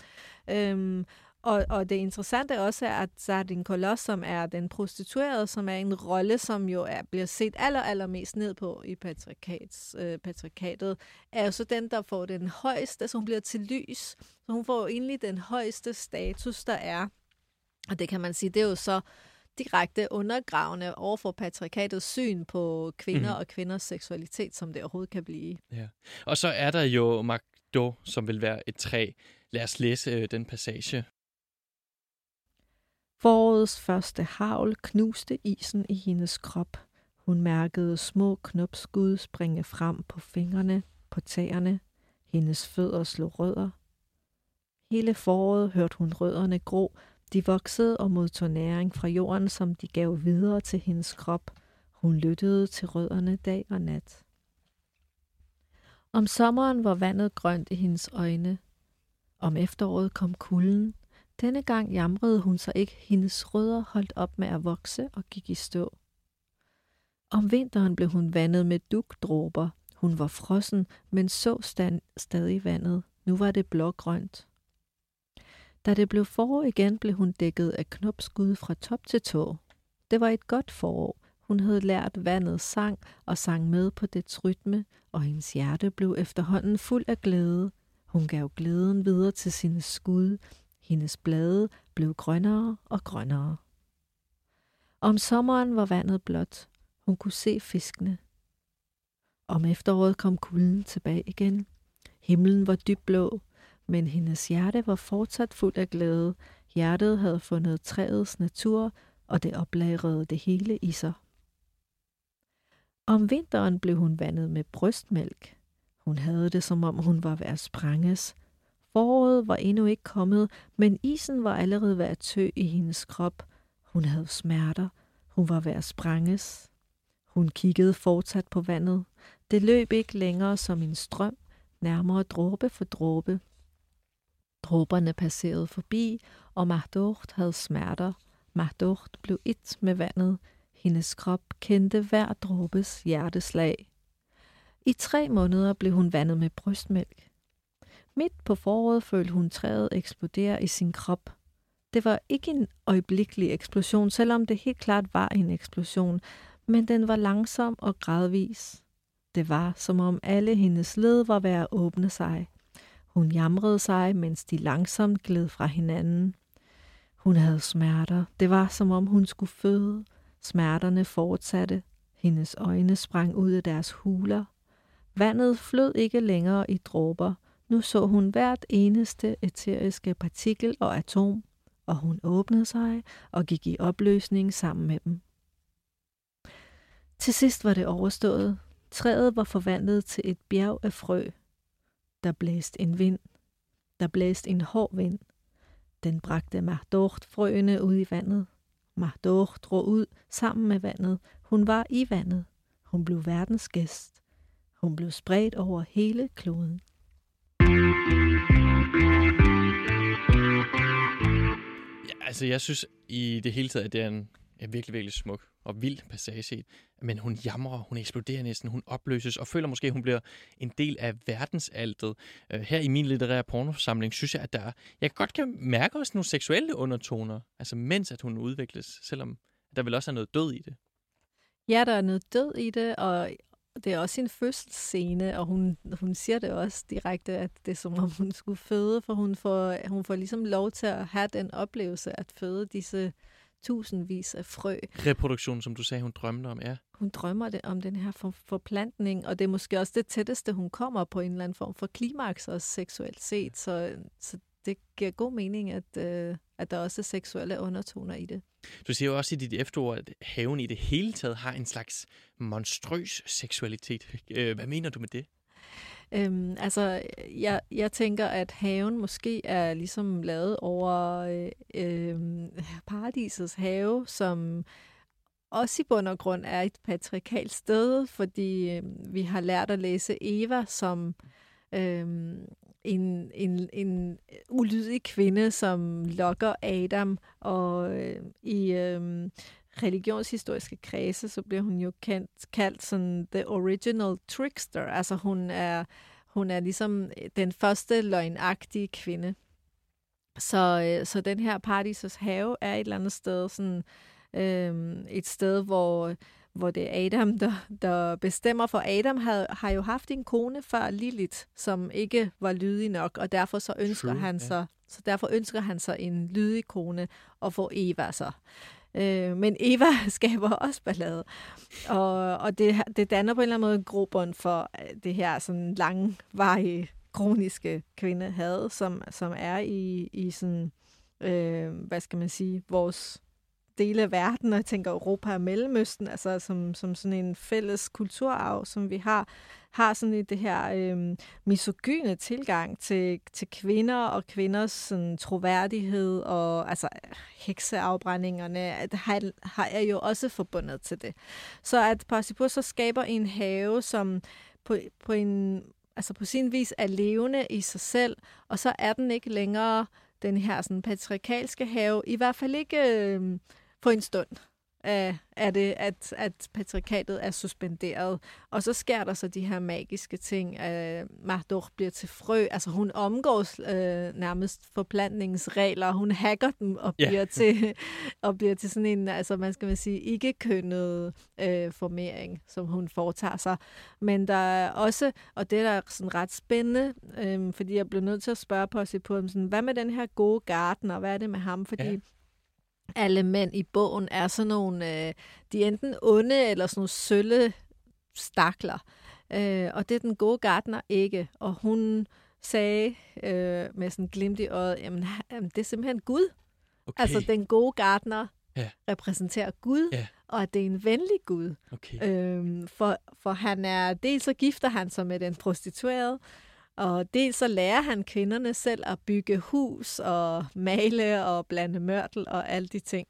Øhm, og, og det interessante også er, at Sardin Kolos, som er den prostituerede, som er en rolle, som jo er, bliver set aller, allermest ned på i patriarkats, øh, patriarkatet, er jo så den, der får den højeste, så hun bliver til lys. Så hun får jo egentlig den højeste status, der er. Og det kan man sige, det er jo så direkte undergravende over for patriarkatets syn på kvinder mm. og kvinders seksualitet, som det overhovedet kan blive. Ja. Og så er der jo Magdo, som vil være et træ. Lad os læse øh, den passage. Forårets første havl knuste isen i hendes krop. Hun mærkede små knopskud springe frem på fingrene, på tæerne. Hendes fødder slog rødder. Hele foråret hørte hun rødderne gro. De voksede og modtog næring fra jorden, som de gav videre til hendes krop. Hun lyttede til rødderne dag og nat. Om sommeren var vandet grønt i hendes øjne. Om efteråret kom kulden. Denne gang jamrede hun sig ikke. Hendes rødder holdt op med at vokse og gik i stå. Om vinteren blev hun vandet med dugdråber. Hun var frossen, men så stand, stadig vandet. Nu var det blågrønt. Da det blev forår igen, blev hun dækket af knopskud fra top til tå. Det var et godt forår. Hun havde lært vandet sang og sang med på dets rytme, og hendes hjerte blev efterhånden fuld af glæde. Hun gav glæden videre til sine skud. Hendes blade blev grønnere og grønnere. Om sommeren var vandet blåt. Hun kunne se fiskene. Om efteråret kom kulden tilbage igen. Himlen var dybblå, men hendes hjerte var fortsat fuld af glæde. Hjertet havde fundet træets natur, og det oplagrede det hele i sig. Om vinteren blev hun vandet med brystmælk. Hun havde det, som om hun var ved at sprænges. Foråret var endnu ikke kommet, men isen var allerede ved at tø i hendes krop. Hun havde smerter. Hun var ved at sprænges. Hun kiggede fortsat på vandet. Det løb ikke længere som en strøm, nærmere dråbe for dråbe. Dråberne passerede forbi, og Mahdort havde smerter. Mahdort blev et med vandet. Hendes krop kendte hver dråbes hjerteslag. I tre måneder blev hun vandet med brystmælk. Midt på foråret følte hun træet eksplodere i sin krop. Det var ikke en øjeblikkelig eksplosion, selvom det helt klart var en eksplosion, men den var langsom og gradvis. Det var, som om alle hendes led var ved at åbne sig. Hun jamrede sig, mens de langsomt gled fra hinanden. Hun havde smerter. Det var, som om hun skulle føde. Smerterne fortsatte. Hendes øjne sprang ud af deres huler. Vandet flød ikke længere i dråber. Nu så hun hvert eneste eteriske partikel og atom, og hun åbnede sig og gik i opløsning sammen med dem. Til sidst var det overstået. Træet var forvandlet til et bjerg af frø. Der blæste en vind. Der blæste en hård vind. Den bragte Mahdort frøene ud i vandet. Mahdort drog ud sammen med vandet. Hun var i vandet. Hun blev verdens gæst. Hun blev spredt over hele kloden. Altså jeg synes i det hele taget, at det er en, en virkelig, virkelig smuk og vild passage. Men hun jamrer, hun eksploderer næsten, hun opløses og føler måske, at hun bliver en del af verdensaltet. Øh, her i min litterære pornosamling synes jeg, at der jeg godt kan mærke også nogle seksuelle undertoner, altså mens at hun udvikles, selvom der vel også er noget død i det. Ja, der er noget død i det, og det er også en fødselsscene, og hun, hun siger det også direkte, at det er som om hun skulle føde, for hun får, hun får ligesom lov til at have den oplevelse at føde disse tusindvis af frø. Reproduktion, som du sagde, hun drømte om, ja. Hun drømmer det om den her for, forplantning, og det er måske også det tætteste, hun kommer på en eller anden form for klimaks, også seksuelt set. Så, så det giver god mening, at, øh, at der også er seksuelle undertoner i det. Du siger jo også i dit efterord, at haven i det hele taget har en slags monstrøs seksualitet. Øh, hvad mener du med det? Øhm, altså, jeg, jeg tænker, at haven måske er ligesom lavet over øh, øh, paradisets have, som også i bund og grund er et patriarkalt sted, fordi øh, vi har lært at læse Eva som øh, en, en, en øh, ulydig kvinde, som lokker Adam, og øh, i øh, religionshistoriske kredse, så bliver hun jo kendt, kaldt sådan the original trickster. Altså hun er, hun er ligesom øh, den første løgnagtige kvinde. Så, øh, så den her Paradisos have er et eller andet sted sådan øh, et sted, hvor, hvor det er Adam, der, der bestemmer. For Adam havde, har jo haft en kone før Lilith, som ikke var lydig nok, og derfor så ønsker True, han yeah. sig så derfor ønsker han sig en lydig kone og får Eva så. Øh, men Eva skaber også ballade. Og, og det, det danner på en eller anden måde en grobund for øh, det her sådan langvarige, kroniske kvinde havde, som, som er i, i sådan, øh, hvad skal man sige, vores dele af verden, og jeg tænker Europa og Mellemøsten, altså som, som sådan en fælles kulturarv, som vi har, har sådan i det her øh, misogyne tilgang til, til kvinder og kvinders sådan, troværdighed og altså hekseafbrændingerne, at har, har jeg jo også forbundet til det. Så at Parsipur så skaber en have, som på, på en altså på sin vis er levende i sig selv, og så er den ikke længere den her sådan patriarkalske have, i hvert fald ikke øh, for en stund af, af det, at, at patriarkatet er suspenderet. Og så sker der så de her magiske ting. at Mahdouh bliver til frø. Altså hun omgås øh, nærmest forplantningsregler. Hun hacker dem og bliver, yeah. til, og bliver til sådan en, altså man skal man sige, ikke-kønnet øh, formering, som hun foretager sig. Men der er også, og det er sådan ret spændende, øh, fordi jeg blev nødt til at spørge på sig på, sådan, hvad med den her gode gartner? Hvad er det med ham? Fordi yeah alle mænd i bogen er sådan nogle, øh, de er enten onde eller sådan nogle sølle stakler. Øh, og det er den gode gartner ikke. Og hun sagde øh, med sådan glimt i øjet, jamen, jamen det er simpelthen Gud. Okay. Altså den gode gartner ja. repræsenterer Gud, ja. og at det er en venlig Gud. Okay. Øhm, for, for han er, dels så gifter han sig med den prostituerede, og dels så lærer han kvinderne selv at bygge hus og male og blande mørtel og alle de ting.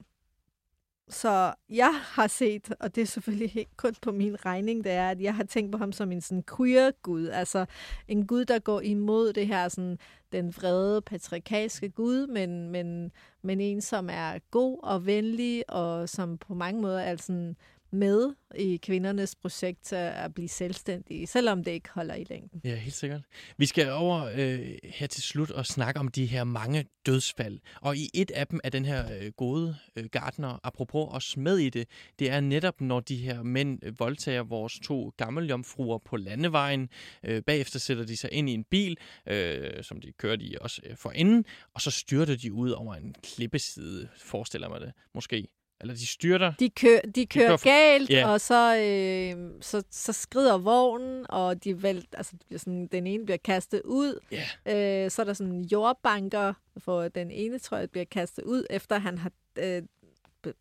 Så jeg har set, og det er selvfølgelig ikke kun på min regning, det er, at jeg har tænkt på ham som en sådan queer-gud. Altså en gud, der går imod det her, sådan, den vrede patriarkalske gud, men, men, men en, som er god og venlig, og som på mange måder er sådan med i kvindernes projekt til at blive selvstændige, selvom det ikke holder i længden. Ja, helt sikkert. Vi skal over øh, her til slut og snakke om de her mange dødsfald. Og i et af dem er den her øh, gode øh, gartner, apropos os med i det, det er netop, når de her mænd øh, voldtager vores to gammeljomfruer på landevejen. Øh, bagefter sætter de sig ind i en bil, øh, som de kørte i også øh, forinden, og så styrter de ud over en klippeside, forestiller mig det måske. Eller de styrter. De, kører, de kører, de for... galt, yeah. og så, øh, så, så skrider vognen, og de vælt, altså, sådan, den ene bliver kastet ud. Yeah. Øh, så er der sådan jordbanker, for den ene, tror jeg, bliver kastet ud, efter han har... Øh,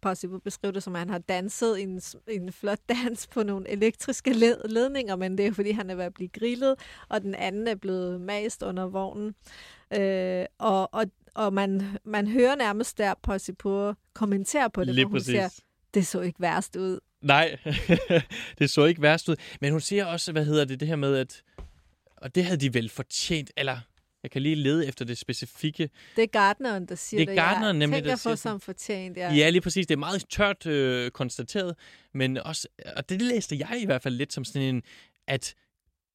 Possible beskrive det som, at han har danset en, en flot dans på nogle elektriske led, ledninger, men det er fordi, han er ved at blive grillet, og den anden er blevet mast under vognen. Øh, og, og, og man, man hører nærmest der på Sipur kommentere på det, Lige hvor hun præcis. siger, det så ikke værst ud. Nej, det så ikke værst ud. Men hun siger også, hvad hedder det, det her med, at og det havde de vel fortjent, eller jeg kan lige lede efter det specifikke. Det er Gardneren, der siger det. Er Gardneren, jeg nemlig, tænker på som fortjent, ja. Ja, lige præcis. Det er meget tørt øh, konstateret, men også, og det læste jeg i hvert fald lidt som sådan en, at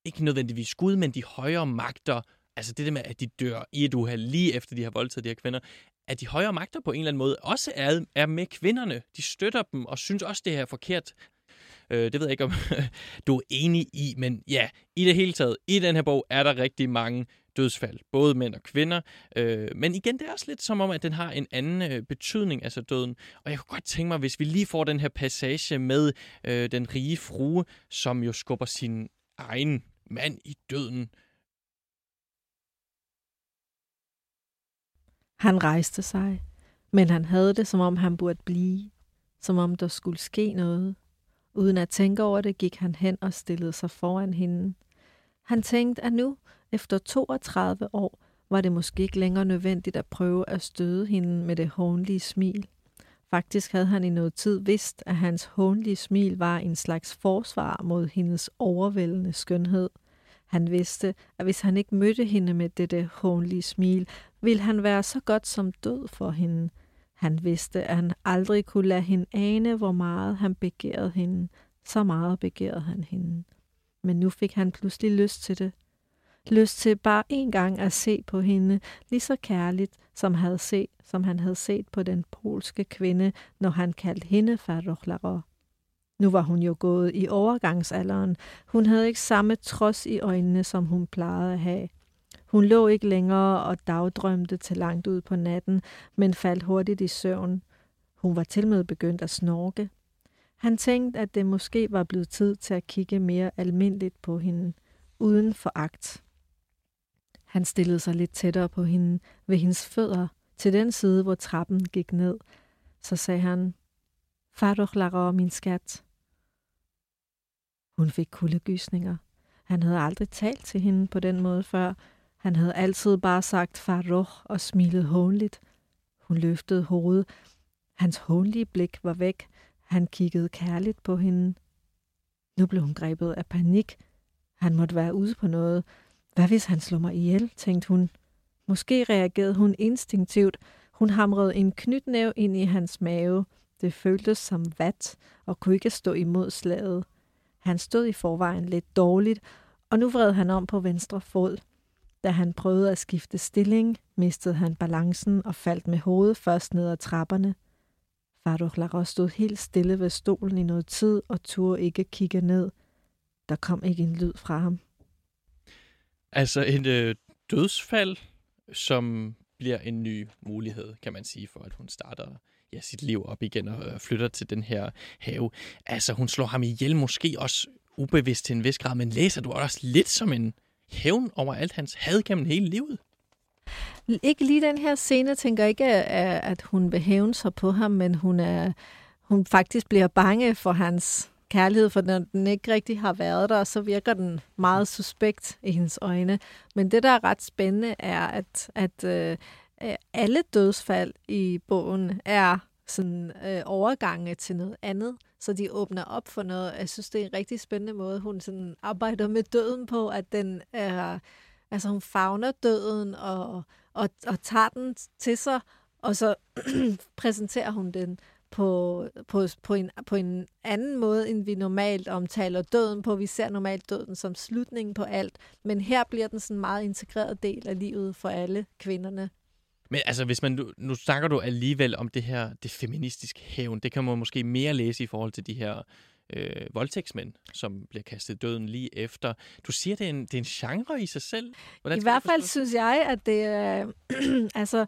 ikke nødvendigvis Gud, men de højere magter altså det der med, at de dør i et uheld lige efter de har voldtaget de her kvinder, at de højere magter på en eller anden måde også er, er med kvinderne. De støtter dem og synes også, det her er forkert. Øh, det ved jeg ikke, om du er enig i, men ja, i det hele taget, i den her bog er der rigtig mange dødsfald, både mænd og kvinder. Øh, men igen, det er også lidt som om, at den har en anden øh, betydning, altså døden. Og jeg kunne godt tænke mig, hvis vi lige får den her passage med øh, den rige frue, som jo skubber sin egen mand i døden. Han rejste sig, men han havde det, som om han burde blive, som om der skulle ske noget. Uden at tænke over det, gik han hen og stillede sig foran hende. Han tænkte, at nu, efter 32 år, var det måske ikke længere nødvendigt at prøve at støde hende med det hånlige smil. Faktisk havde han i noget tid vidst, at hans hånlige smil var en slags forsvar mod hendes overvældende skønhed. Han vidste, at hvis han ikke mødte hende med dette hånlige smil, ville han være så godt som død for hende. Han vidste, at han aldrig kunne lade hende ane, hvor meget han begærede hende. Så meget begærede han hende. Men nu fik han pludselig lyst til det. Lyst til bare en gang at se på hende, lige så kærligt, som, havde set, som han havde set på den polske kvinde, når han kaldte hende Farrochlarov. Nu var hun jo gået i overgangsalderen. Hun havde ikke samme trods i øjnene, som hun plejede at have. Hun lå ikke længere og dagdrømte til langt ud på natten, men faldt hurtigt i søvn. Hun var til med begyndt at snorke. Han tænkte, at det måske var blevet tid til at kigge mere almindeligt på hende, uden foragt. Han stillede sig lidt tættere på hende, ved hendes fødder, til den side, hvor trappen gik ned. Så sagde han, Fardoch Lara, min skat. Hun fik kuldegysninger. Han havde aldrig talt til hende på den måde før, han havde altid bare sagt Farouk og smilet hånligt. Hun løftede hovedet. Hans hånlige blik var væk. Han kiggede kærligt på hende. Nu blev hun grebet af panik. Han måtte være ude på noget. Hvad hvis han slog mig ihjel, tænkte hun. Måske reagerede hun instinktivt. Hun hamrede en knytnæv ind i hans mave. Det føltes som vat og kunne ikke stå imod slaget. Han stod i forvejen lidt dårligt, og nu vred han om på venstre fod. Da han prøvede at skifte stilling, mistede han balancen og faldt med hovedet først ned ad trapperne. Faruk Laros stod helt stille ved stolen i noget tid og turde ikke kigge ned. Der kom ikke en lyd fra ham. Altså en øh, dødsfald, som bliver en ny mulighed, kan man sige, for at hun starter ja, sit liv op igen og øh, flytter til den her have. Altså, hun slår ham ihjel, måske også ubevidst til en vis grad, men læser du også lidt som en hævn over alt hans had gennem hele livet? Ikke lige den her scene, tænker ikke, at hun vil hævne sig på ham, men hun, er, hun faktisk bliver bange for hans kærlighed, for når den ikke rigtig har været der, så virker den meget suspekt i hendes øjne. Men det, der er ret spændende, er, at, at øh, Øh, alle dødsfald i bogen er sådan øh, overgange til noget andet, så de åbner op for noget. Jeg synes, det er en rigtig spændende måde, hun sådan arbejder med døden på, at den er, altså hun fagner døden og, og, og tager den til sig, og så præsenterer hun den på, på, på, en, på en anden måde, end vi normalt omtaler døden på. Vi ser normalt døden som slutningen på alt, men her bliver den sådan en meget integreret del af livet for alle kvinderne. Men altså, hvis man, nu, nu snakker du alligevel om det her, det feministiske hævn. Det kan man måske mere læse i forhold til de her øh, voldtægtsmænd, som bliver kastet døden lige efter. Du siger, det er en, det er en genre i sig selv. Hvordan I hvert fald synes jeg, at det er... altså,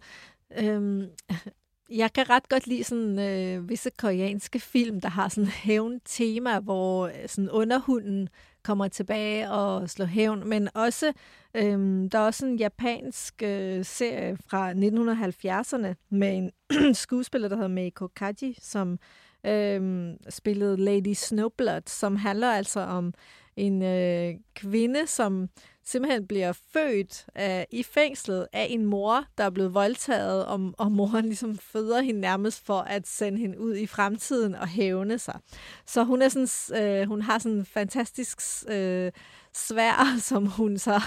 øhm, jeg kan ret godt lide sådan øh, visse koreanske film, der har sådan hævn-tema, hvor øh, sådan underhunden kommer tilbage og slår hævn, men også øhm, der er også en japansk øh, serie fra 1970'erne med en skuespiller, der hedder Meiko Kaji, som øhm, spillede Lady Snowblood, som handler altså om en øh, kvinde, som simpelthen bliver født øh, i fængslet af en mor, der er blevet voldtaget, og, og moren ligesom føder hende nærmest for at sende hende ud i fremtiden og hævne sig. Så hun, er sådan, øh, hun har sådan en fantastisk øh, svær, som hun så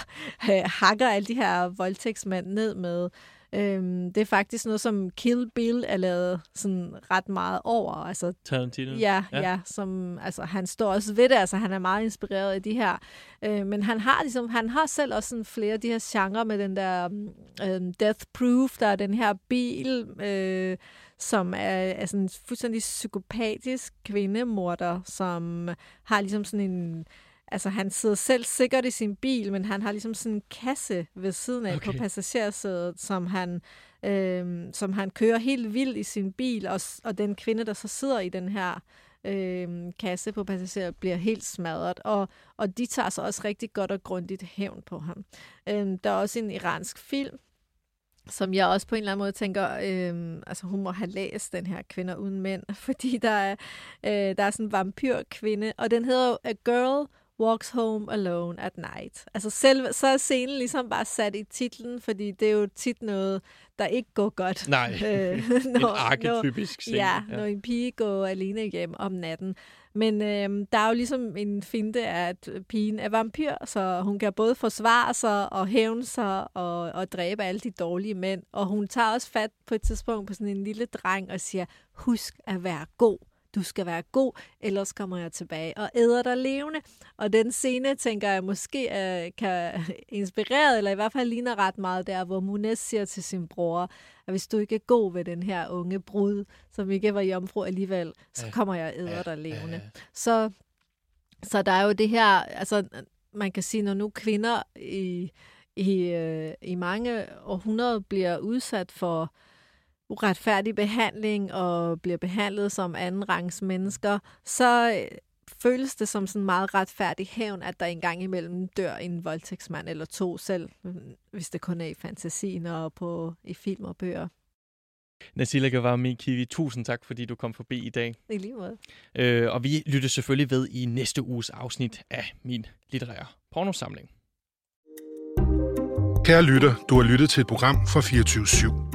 øh, hakker alle de her voldtægtsmænd ned med. Øhm, det er faktisk noget, som Kill Bill er lavet sådan ret meget over. Altså, Tarantino? Ja, ja. ja som, altså, han står også ved det, altså han er meget inspireret af de her. Øh, men han har, ligesom, han har selv også sådan flere af de her genrer med den der øh, Death Proof, der er den her bil, øh, som er, er sådan en fuldstændig psykopatisk kvindemorder, som har ligesom sådan en Altså, han sidder selv sikkert i sin bil, men han har ligesom sådan en kasse ved siden af okay. på passagersædet, som han, øh, som han kører helt vildt i sin bil, og, og den kvinde, der så sidder i den her øh, kasse på passagersædet, bliver helt smadret, og, og de tager så også rigtig godt og grundigt hævn på ham. Øh, der er også en iransk film, som jeg også på en eller anden måde tænker, øh, altså hun må have læst den her Kvinder uden mænd, fordi der er, øh, der er sådan en vampyrkvinde, og den hedder A Girl Walks Home Alone at Night. Altså selv, så er scenen ligesom bare sat i titlen, fordi det er jo tit noget, der ikke går godt. Nej, øh, når, en arketypisk scene. Ja, ja, når en pige går alene hjem om natten. Men øh, der er jo ligesom en finte af, at pigen er vampyr, så hun kan både forsvare sig og hævne sig og, og dræbe alle de dårlige mænd. Og hun tager også fat på et tidspunkt på sådan en lille dreng og siger, husk at være god du skal være god, ellers kommer jeg tilbage og æder dig levende. Og den scene, tænker jeg, måske uh, kan inspirere, eller i hvert fald ligner ret meget der, hvor Munes siger til sin bror, at hvis du ikke er god ved den her unge brud, som ikke var jomfru alligevel, så kommer jeg og æder dig levende. Så, så der er jo det her, altså man kan sige, når nu kvinder i, i, øh, i mange århundreder bliver udsat for uretfærdig behandling og bliver behandlet som andenrangs mennesker, så øh, føles det som sådan meget retfærdig hævn, at der engang imellem dør en voldtægtsmand eller to selv, hvis det kun er i fantasien og på, i film og bøger. Nasila Gavami Kiwi, tusind tak, fordi du kom forbi i dag. I lige måde. Øh, og vi lytter selvfølgelig ved i næste uges afsnit af min litterære pornosamling. Kære lytter, du har lyttet til et program fra 24 /7.